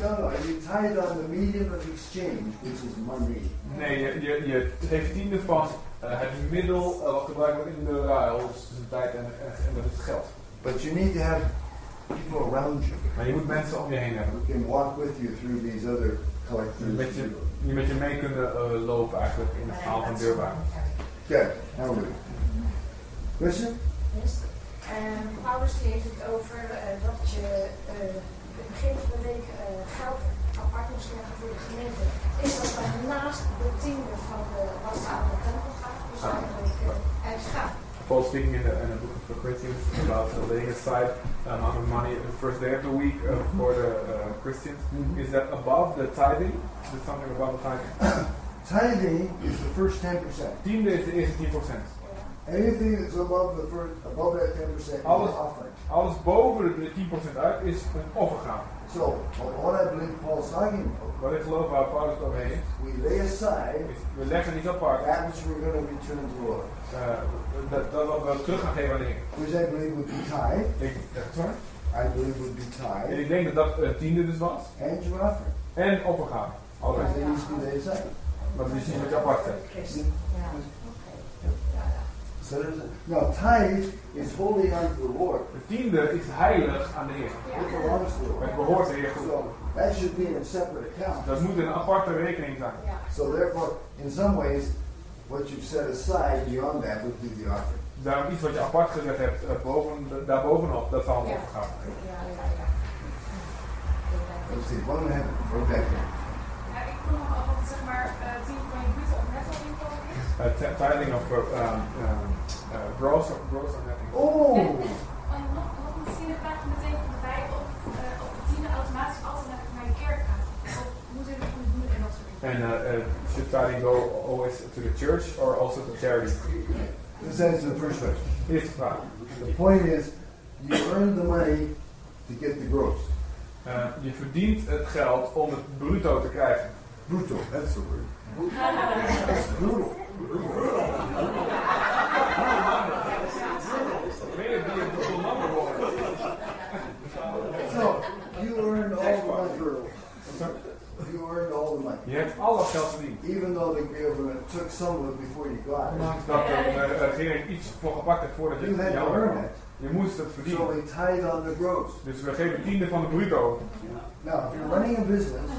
No, no, you tithe on the medium of exchange, which is money. Nee, je, je, je geeft tiende van eh, het middel eh, wat gebruikt wordt in de ruil, dus tussen tijd en, en, en dat is geld. But you need to have people around you Maar je moet mensen om je heen hebben. who can walk with you through these other collectors. met je, die met je mee kunnen eh, lopen eigenlijk in het verhaal van deurbaar. Okay, hallelujah. Question? Yes. En Paulus heeft het over eh, dat je het begin van de week eh, geld apart moest leggen voor de gemeente. Is dat dan naast de tiende van de wat aan de tempel gaat? Dus Ah. eigenlijk uh, extra. Paul speaking in the, in the book of Corinthians about uh, laying aside the amount of money the first day of the week uh, for the uh, Christians. Is that above the tithing? Is it something above the tithing? <coughs> Tithing is the first 10%. Tiende is de eerste 10%. Anything that's above the first, above that 10% is offering. Alles boven de 10% uit is een offergave. So, what I believe Paul's talking about, Wat ik geloof waar Paulus het overheen heeft, we lay aside is we leggen iets apart. that which we're going to return to Lord. Uh, dat, dat wat we terug gaan geven aan de Heer. Which I believe would be tithe. Ik, echt waar? I believe would be En tithe ik denk dat dat een tiende dus was. and your offering. En offergave. Allebei. Because they need to aside. Maar dat is niet wat je apart. Ja, ja. So there's a, now tithe is holding unto the Lord. De tiende is heilig aan de Heer. Het behoort de Heer goed. So that should be in a separate account. Dat moet een aparte rekening zijn. Ja. So therefore, in some ways, what you've set aside beyond that would be the offering. Daarom iets wat je apart gezet hebt, uh, boven, daarbovenop, dat zal offergave zijn. Ja, ja, ja. Let's see, one there. Ja, ik vroeg nog af wat zeg maar uh, 10 van je of netto inkomen is. Uh, t- tithing of uh, um, um, uh, gross, or, gross or netting. Oh! Uh, dingen. And uh, uh, should tithing go always to the church or also to charity? Let's answer the first question. Eerste vraag. The point is, you earn the money to get the gross. Uh, je verdient het geld om het bruto te krijgen. Brutal, that's the word. <laughs> That's brutal. Weet je, die een bruto number worden. So, you earned all the money. You earned all the money. Je hebt al dat geld verdiend. Even though the government took some of it before you got it. Ondanks dat de regering iets voor gepakt heeft voordat je You had to earn it. Je moest het So verdienen. we tithe on the gross. Dus we geven tiende van de bruto. Now, if you're running a business,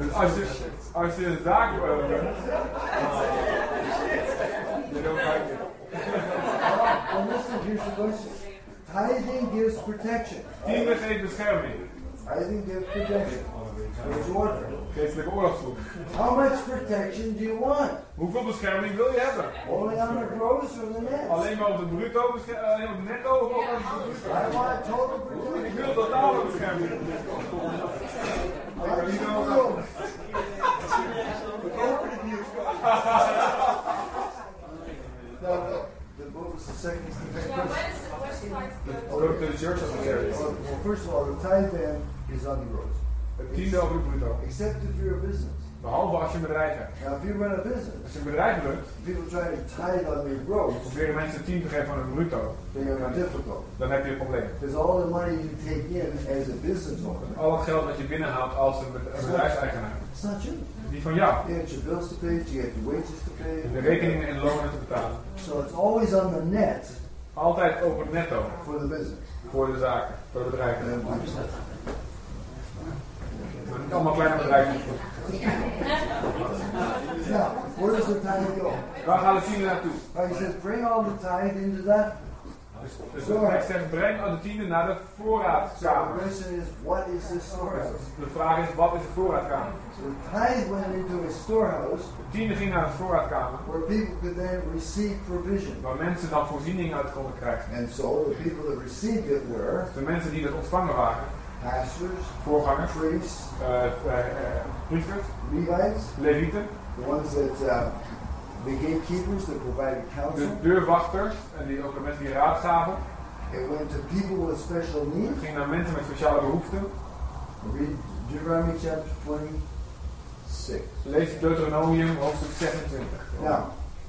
Dus als je, als je een zaak uh, runt, je don't like it. well, listen, here's the question. Tithing gives protection. Tiende geeft bescherming. Tithing gives protection. There's order. Geestelijke. How much protection do you want? Hoeveel bescherming wil je hebben? Only on the gross or the net? Alleen maar op de bruto bescherming, alleen op de netto of op de bruto? I want total Ik protection. wil totale bescherming. I need total. Now, the- the- what was the second Yeah, question? where is the, part church of the charity. Well, well, first of all, the tithe then is on the gross. Het tiende over de bruto. Except if you're a business. Behalve als je een bedrijf hebt. Now, if you run a business, Als je een bedrijf runt, people try to tithe on their gross, proberen mensen 10 te geven van het bruto. are difficult. Dan heb je een probleem. Because all the money you take in as a business owner, Al het geld dat je binnenhaalt als een bed- een bedrijfseigenaar. it's not you. Niet van jou. You have your bills to pay, you have your wages to pay. De rekeningen en lonen te betalen. So it's always on the net Altijd over het netto. for the business. Voor de zaken. Voor de bedrijven. Maar niet allemaal kleine bedrijven. now, where does the tithe go? Waar gaat het tiende naartoe? He says, bring all the tithe into that. Dus, dus tekst zegt, breng al de tiende naar de So the voorraadkamer. question is, what is this storehouse? De vraag is, wat is de voorraadkamer? The tithe went into a storehouse De tiende ging naar de voorraadkamer. where people could then receive provision. Waar mensen dan voorzieningen uit konden krijgen. And so the people that received it were De mensen die dat ontvangen waren. Pastors, Voorgangers. priests, eh, eh, eh, priesters. Levites, Levieten. the ones that uh, the gatekeepers that provided De counsel. deurwachters. En die, ook de mensen die raad gaven. It went to people with special Het needs. ging naar mensen met speciale behoeften. Read Deuteronomy chapter 26. Lees Deuteronomium hoofdstuk 26. Now,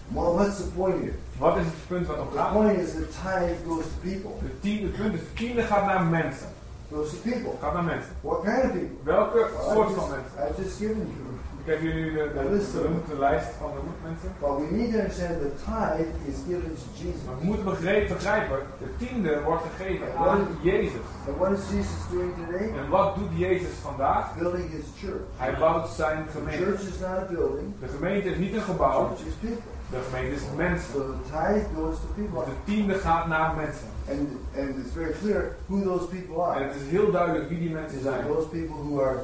well, what's the point here? Wat is het punt wat op The gaat? point is that tithe goes to people. De tiende, het punt is, de tiende gaat naar mensen. To people. Gaat naar mensen. What kind of people? Welke Well, soort van mensen? I've just given you. Ik heb jullie de, de, de, de lijst van de mensen. But we need to understand that tithe is given to Jesus. Maar we moeten begrepen, begrijpen, de tiende wordt gegeven aan Jezus. And what is Jesus doing today? En wat doet Jezus vandaag? Building his church. Hij bouwt zijn The gemeente. church is not a building. De gemeente is niet een The gebouw, church is people. De gemeente is mensen. So the tithe goes to people. De tiende gaat naar mensen. And, and it's very clear who those people En are. het is heel duidelijk wie die mensen zijn. those people who are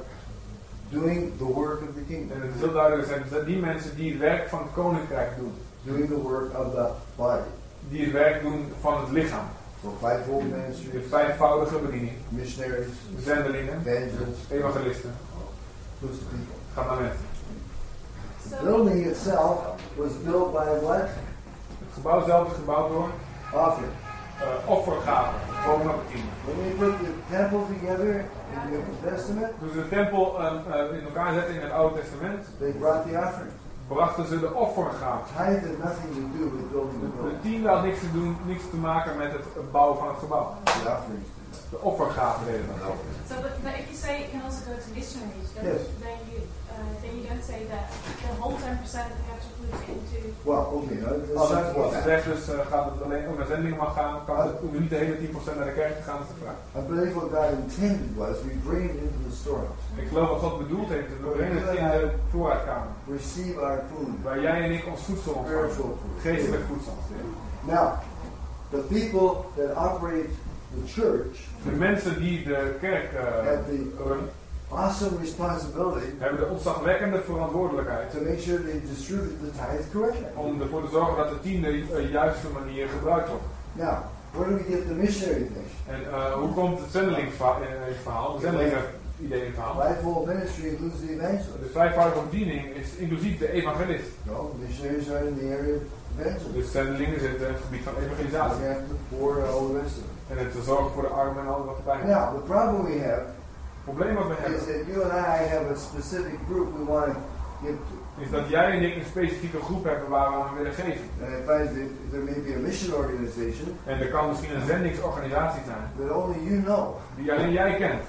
doing the work of the kingdom. En het is heel duidelijk zijn dat die mensen die het werk van het koninkrijk doen. Doing the work of the body. Die het werk doen van het lichaam. So fivefold De ministry, vijfvoudige bediening. missionaries, Zendelingen, evangelists, evangelisten. who's the people. Gaat naar mensen. The building itself was built by what? Het gebouw zelf is gebouwd door Offering. uh, offergaven. Tiende. When they put the temple together in the Old Testament, Toen ze de tempel um, uh, in elkaar zetten in het Oude Testament, they brought the offering. brachten ze de offergaven. Tithe had nothing to do with building the De, de building. tiende had niks te, doen, niks te maken met het bouwen van het gebouw. The offerings. De offergaven deden dat. So, but, but if you say it can also go to missionaries, then, Yes. then you then you don't say that the whole ten percent you have to put into. Well, okay, now let's Als het gezegd dus uh, gaat het alleen om naar zendingen mag gaan, kan het, hoeven niet de hele 10% naar de kerk te gaan, is de vraag. I believe what God intended was we bring it into the storehouse. Ik geloof wat God bedoeld heeft, is we brengen het in de voorraadkamer. Receive our food, Waar jij en ik ons voedsel ontvangen. Geestelijk voedsel. Now, the people that operate the church De mensen die de kerk uh, awesome responsibility hebben de ontzagwekkende verantwoordelijkheid to make sure they distribute the tithe correctly. om ervoor te zorgen dat de tiende op de juiste manier gebruikt wordt. Now, where do we get the missionary thing? En uh, hoe komt het zendelingsverhaal? De zendelingen idee in het verhaal. Fivefold ministry includes the evangelist. De vijfvoudige bediening is inclusief de evangelist. No, missionaries are in the area of evangelism. Dus zendelingen zitten in het gebied van evangelisatie. after the poor and all the rest of it. En het te zorgen voor de armen en alles wat erbij. Now, the problem we have probleem wat we is hebben, that you and I have a specific group we want to give to. is dat jij en ik een specifieke groep hebben waar we aan willen geven. And I find that there may be a mission organization En er kan misschien een zendingsorganisatie zijn, that only you know. die alleen jij kent.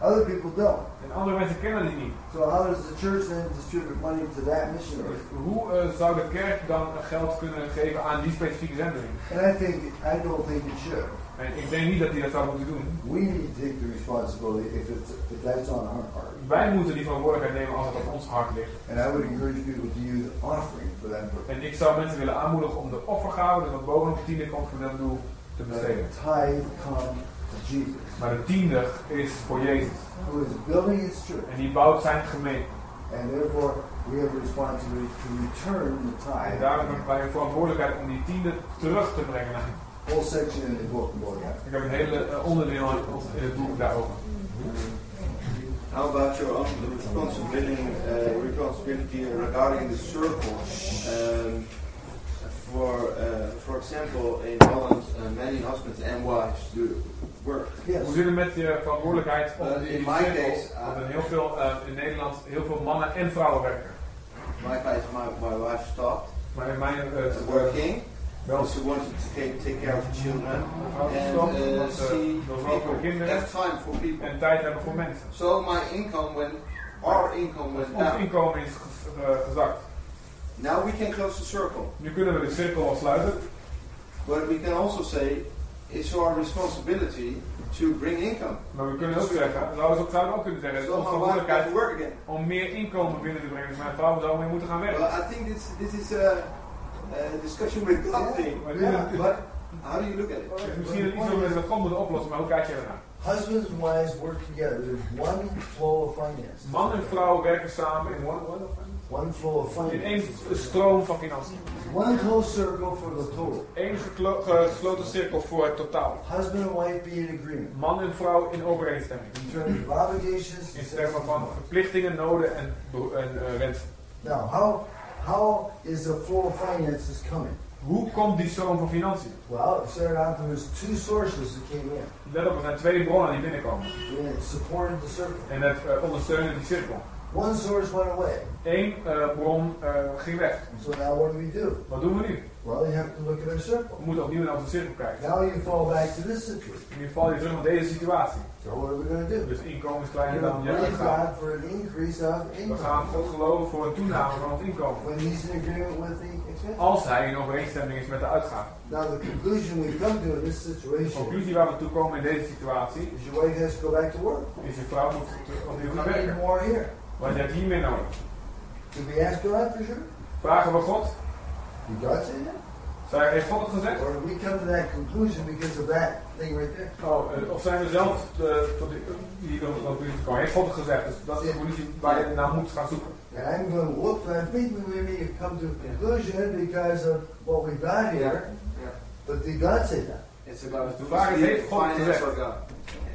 Other people don't. En andere mensen kennen die niet. So how does the church then distribute money to that mission Dus hoe eh, zou de kerk dan geld kunnen geven aan die specifieke zendeling? And I think I don't think it should. En ik denk niet dat hij dat zou moeten doen. We need to take the responsibility if it's if that's on our part. Wij moeten die verantwoordelijkheid nemen als het op ons hart ligt. And I would encourage people to use offering for that purpose. En ik zou mensen willen aanmoedigen om de offergave, dus wat bovenop de tiende komt voor dat doel, te besteden. tithe come to Jesus, Maar de tiende is voor Jezus. who is building his church, En die bouwt zijn gemeente. and therefore we have a responsibility to return the En tithe. daarom hebben wij een verantwoordelijkheid om die tiende terug te brengen naar hem. Whole section in the book about that. Ik heb een hele eh, onderdeel in het boek daarover. How about your own responsibility, uh, responsibility regarding the circle? Um, for, uh, for example, in Holland, uh, many husbands and wives do work. Yes. Hoe zit het met je verantwoordelijkheid op Uh, die in my case, Want in heel veel, eh, in Nederland, heel veel mannen en vrouwen werken. My case, my, my wife stopped Maar in mijn uh, uh, working wel because she wanted to take, take care of the children and uh, want see ze wil zorgen voor de people, kinderen have time for people. en tijd hebben voor mensen. So my income went, our income went Ons down. inkomen is eh, gezakt. Now we can close the circle, Nu kunnen we de cirkel al sluiten, but we can also say it's our responsibility to bring income. maar we kunnen ook zeggen, zouden we zouden ook kunnen zeggen, het is onze verantwoordelijkheid to work again. om meer inkomen binnen te brengen. Dus mijn vrouw zou meer moeten gaan werken. Well, I think this this is a, a discussion with But how do you look at it? misschien iets we met God moeten oplossen, maar hoe kijk je ernaar? Husbands and wives work together. There's one flow of finance. Man en vrouw werken samen in one, One flow of in één finance. stroom van financiën. One closed circle for the total. Eén geklo- gesloten cirkel voor het totaal. Husband and wife be in agreement. Man en vrouw in overeenstemming. In terms of obligations, In termen van verplichtingen, noden en, en eh, wensen. Now, how how is the flow of finances coming? Hoe komt die stroom van financiën? Well, it started out there was two sources that came in. Let op, er zijn twee bronnen die binnenkomen. And it supported the circle. En het eh, ondersteunen die cirkel. One source went away. Eén eh, bron eh, ging weg. So now what do we do? Wat doen we nu? Well, you have to look at our circle. We moeten opnieuw naar onze cirkel kijken. Now you fall back to this situation. Nu val je terug naar deze situatie. So what are we going to do? Dus inkomen is kleiner dan to uitgaven. God for an increase of We gaan income God geloven voor een toename van het inkomen. when he's in agreement with the expense. Als hij in overeenstemming is met de uitgaven. Now the conclusion we come to in this De situation conclusie waar we toe komen in deze situatie is your wife has to go back to work. is je vrouw moet opnieuw We gaan werken. more here. Want je hebt hier meer nodig. Did we ask God for sure? Vragen we God. Did God say that? Zij, heeft God het gezegd? Or we come to that conclusion because of that thing right there? Oh, eh, of zijn we zelf de, tot die, conclusie gekomen? Heeft gezegd? Dus dat is de conclusie waar je naar moet gaan zoeken. And I'm going, whoops, I think we may come to a conclusion because of what we got here. Yeah. But did God say that? It's about The vraag is, heeft God gezegd?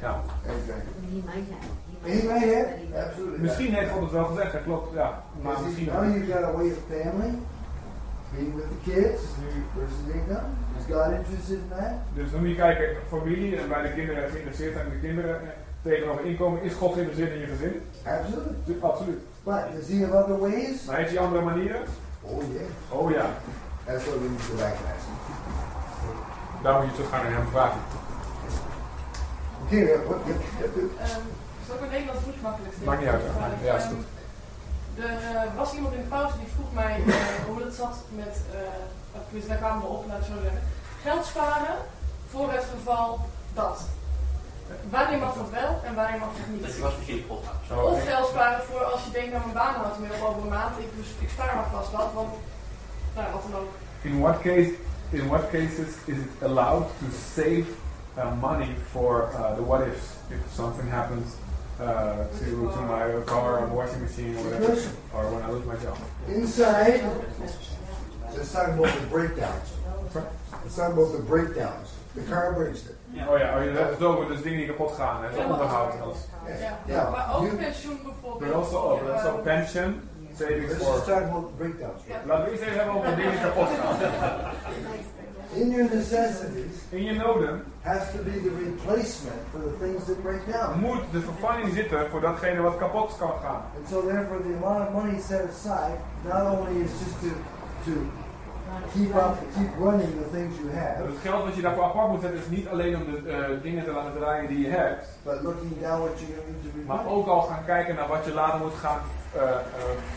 Ja. Exactly. He might have. He might have. Absolutely. Misschien heeft God het wel gezegd, dat klopt. Ja. Maar misschien now you've got a way of family, being with the kids versus income. Is God interested in that? Dus dan moet je kijken, familie en bij de kinderen geïnteresseerd zijn in de kinderen. eh, Tegenover inkomen, is God geïnteresseerd in je gezin? Absolutely. Tu- Absoluut. But does he have other ways? Maar heeft hij andere manieren? Oh yeah. Oh ja. That's what we need to him. Daar moet je terug gaan en hem vragen. Okay, uh, what, what, what, Ehm, zal ik in Nederlands goed makkelijk Maakt niet uit? Ja, is goed. Er eh, was iemand in de pauze die vroeg mij eh, hoe het zat met, eh, tenminste, daar kwamen we op, laat ik zo zeggen, geld sparen voor het geval dat. Wanneer mag dat wel en wanneer mag dat Dat niet? was misschien Of geld sparen voor als je denkt, nou mijn baan houdt me op over een maand, ik, dus, ik spaar maar vast wat, want nou, wat dan ook. In what case, in what cases is it allowed to save uh, money for uh, the what ifs? If something happens uh, to, to my car or washing machine or whatever, or when I lose my job. Inside, let's talk about the breakdowns. Let's talk about the breakdowns. The car breaks it. Ja. Oh ja, oh, je hebt het over dus dingen die kapot gaan. Hè, zoals onderhoud. en dat. Ja. Yeah. Maar ook You, pensioen bijvoorbeeld. Maar also, oh, dat is ook pension, savings let's for... just talk about breakdowns. Ja. Laten we eerst even hebben over dingen <laughs> kapot gaan. In your necessities In je noden has to be the replacement for the things that break down. moet de vervanging zitten voor datgene wat kapot kan gaan. And so therefore the amount of money set aside not only is just to to keep up keep running the things you have, het geld wat je daarvoor apart moet zetten is niet alleen om de eh, dingen te laten draaien die je hebt, but looking down what you're going to need to maar ook al gaan kijken naar wat je later moet gaan eh, eh,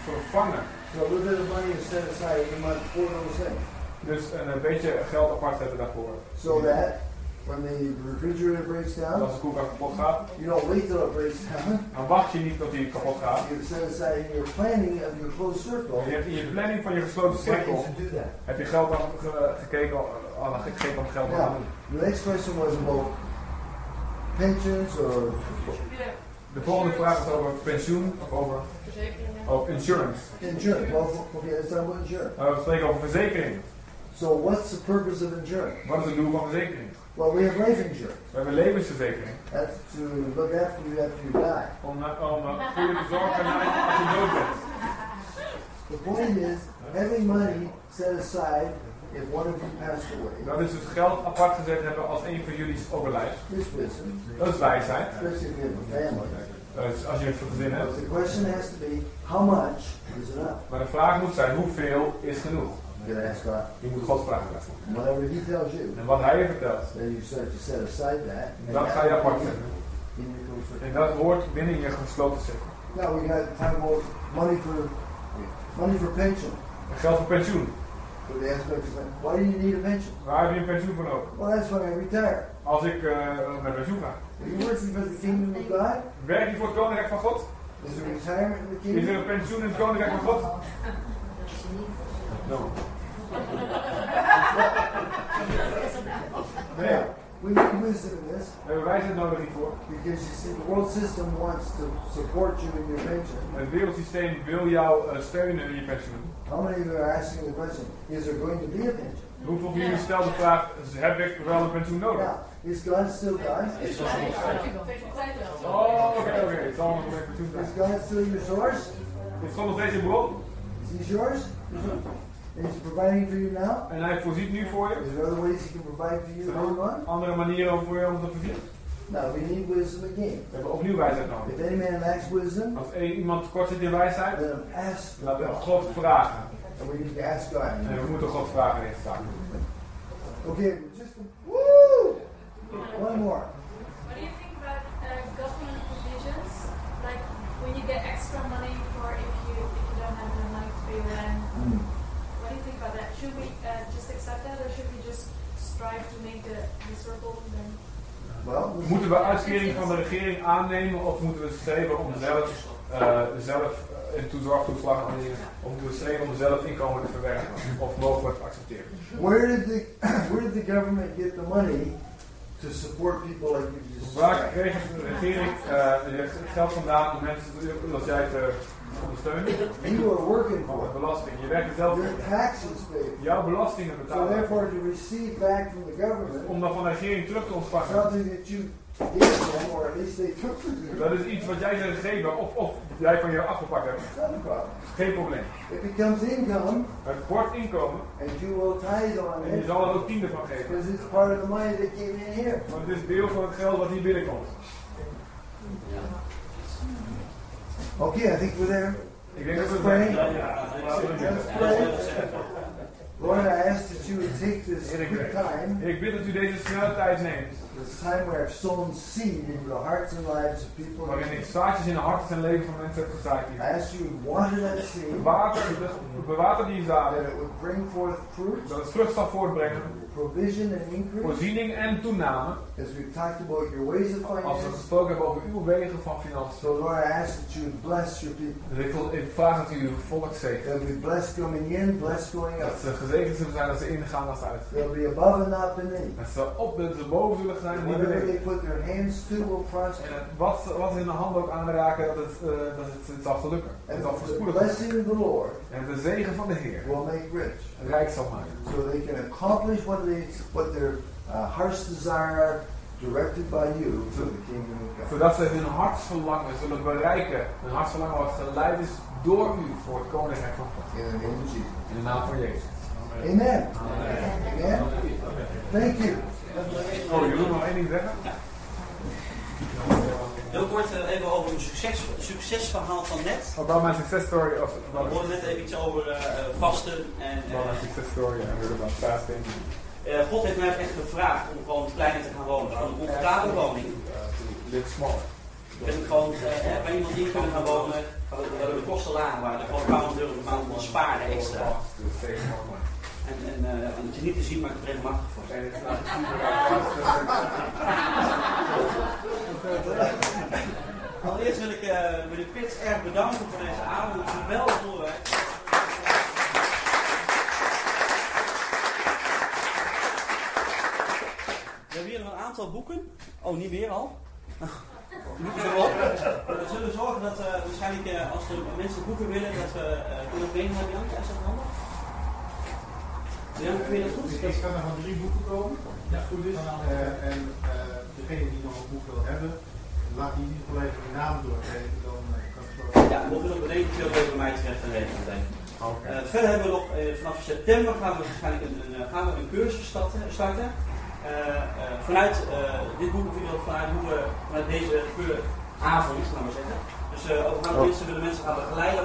vervangen. So a little bit of money is set aside every month for those things. Dus een, eh, beetje geld apart zetten daarvoor. So that when the refrigerator breaks down, als de koelkast kapot gaat, you don't wait till it breaks down. dan wacht je niet tot die kapot gaat. You set aside in your planning of your closed circle Je hebt in je planning van je gesloten cirkel to do that. heb je geld al ge- gekeken, al gekeken om geld te Now, doen. the next question was about pensions or Ja, De volgende vraag is over pensioen of over verzekeringen. over insurance. insurance. Well, okay, let's talk about insurance. Nou, we spreken over verzekering. So what's the purpose of insurance? Wat is het doel van verzekering? Well, we have life insurance. We hebben levensverzekering. That's to look after you after you die. Om, eh, om voor je te zorgen na- als je dood bent. The point is, having money set aside if one of you passed away Dat is dus geld apart gezet hebben als een van jullie overlijdt. is wisdom, Dat is wijsheid. especially if you have a family. Dus als je een gezin hebt. The question has to be, how much is enough? Maar de vraag moet zijn, hoeveel is genoeg? Je moet God vragen daarvoor. Whatever He tells you, En wat hij je vertelt, then you start to set aside that. and dat ga je apart zetten. En dat hoort binnen je gesloten cirkel. Now we got time about money for money for pension. En geld voor pensioen. So the aspect of why do you need a pension? Waar heb je een pensioen voor nodig? Well, that's when I retire. Als ik eh met pensioen ga. Are you working for the kingdom of God? Werk je voor het koninkrijk van God? Is there retirement in the Is er kingdom? een pensioen in het koninkrijk van God? No. Nee. Yeah. We need wisdom in this We hebben wijsheid nodig hiervoor. because you see, the world system wants to support you in your pension. Het wereldsysteem wil jou eh, steunen in je pensioen. How many of you are asking the question, is there going to be a pension? Hoeveel van jullie stelt de vraag, heb ik wel een pensioen nodig? Now, is God still God? Is dat nog Tegen de tijd wel. Oh, oké, oké. Het zal nog een pensioen zijn. Is God still your source? Is God nog steeds je bron? Is He yours? He's providing for you now? En hij voorziet nu voor je. Is there other ways He can provide for you later on? Andere manieren om voor je om te voorzien. Now, we need wisdom again. We hebben opnieuw wijsheid nodig. If any man lacks wisdom, Als één iemand tekort zit in wijsheid, let him ask laten we God. Vragen. And we need to ask God. En we moeten God vragen in deze zaak. Okay, just woo! One more. What do you think about uh, government provisions? Like when you get extra money for if you if you don't have enough money to pay rent. What do you think about that? Should we uh, just accept that, or should we just strive to make the, the circle then? Well, Moeten we uitkering van de regering aannemen of moeten we streven om zelf, eh, zelf eh, in toezorgtoeslag of moeten we streven om zelf inkomen te verwerken? Of we het accepteren? where did the <coughs> where did the government get the money to support people like you just Waar kreeg de regering het geld vandaan om mensen zoals jij te ondersteunen? <laughs> You are working for belasting. Je werkt er zelf it. voor. Your taxes paid. Jouw belastingen So betalen. therefore, to receive back from the government Om dan van de regering terug te ontvangen. something that you gave them, or at least they took from you, Dat is iets wat jij ze gegeven of, of jij van je afgepakt hebt. Geen probleem. It becomes income, Het wordt inkomen and you will tithe on en je it zal er ook tiende van geven. because it's part of the money that came in here. Want het is deel van het geld wat hier binnenkomt. Okay, I think we're there. Ik denk dat Let's we pray. Let's pray. Lord, I ask that you would take this quick time, Heer, ik bid dat u deze snelle tijd neemt. this time where I've sown seed into the hearts and lives of people. Waarin ik zaadjes in de harten en leven van mensen heb gezaaid. I hier. ask you to water that seed, Water, bewater die that zaden. it would bring forth fruit, Dat het vrucht zal voortbrengen. provision, and increase. Voorziening en toename. As we've talked about your ways of Als we finance. gesproken hebben over uw wegen van financiën. So Lord, I ask that you bless your people. Dus ik, wil, ik vraag dat u uw volk zegent. They'll be blessed coming in, blessed going Dat out. ze gezegend zullen zijn als ze ingaan als ze uitgaan. They'll be above and not beneath. Dat ze op dat ze boven zullen zijn en niet beneden. they put their hands to will prosper. En wat, ze- wat in de hand ook aanraken, dat het, eh, dat het, het zal gelukken. Het And zal the voorspoedig zijn. blessing of the Lord En de zegen van de Heer will make rich. rijk zal maken. So they can accomplish what they what they're uh, heart's desire directed by you for the kingdom of God. Zodat ze hun hartsverlangen zullen bereiken. Hun hartsverlangen wat geleid is door u voor het koninkrijk van God. In. In de naam van Jezus. Amen. Amen. Thank you. Oh, jullie willen nog één ding zeggen? Heel kort eh, even over een succes, succesverhaal van net. About my success story of We about, hoorden net even iets over eh, eh, vasten. En, about my eh, success story I heard about fasting. Eh, God heeft mij echt gevraagd om gewoon kleiner te gaan wonen. Gewoon een comfortabele woning. Uh, live smaller. Ik ben gewoon eh, bij iemand in kunnen gaan wonen. Waar de kosten laag waren. Dat gewoon een paar honderd euro per maand kon sparen extra. En, en om het je niet te zien, maar ik het regelmatig voor. <laughs> Allereerst wil ik eh, meneer Pits erg bedanken voor deze avond. Het is een geweldig onderwijs. We hebben hier nog een aantal boeken. Oh, niet meer al? Boeken zijn op. We zullen zorgen dat eh, waarschijnlijk eh, als er mensen boeken willen, dat we uh, kunnen we meenemen. Janke, is dat handig? Vind je dat goed? Ik kan er van drie boeken komen, als het goed is. Eh, en eh, degene die nog een boek wil hebben, laat die niet even de naam doorgeven. Dan kan het zo. Ja, mocht u nog beneden veel bij mij terecht. Oké. Eh, verder hebben we nog, vanaf september gaan we waarschijnlijk een, een, gaan we een cursus starten. Eh, eh, vanuit eh, dit boek of in ieder geval vanuit hoe we vanuit deze avond, laten we zeggen. Dus eh, ook gaan we Oh. mensen willen mensen gaan begeleiden.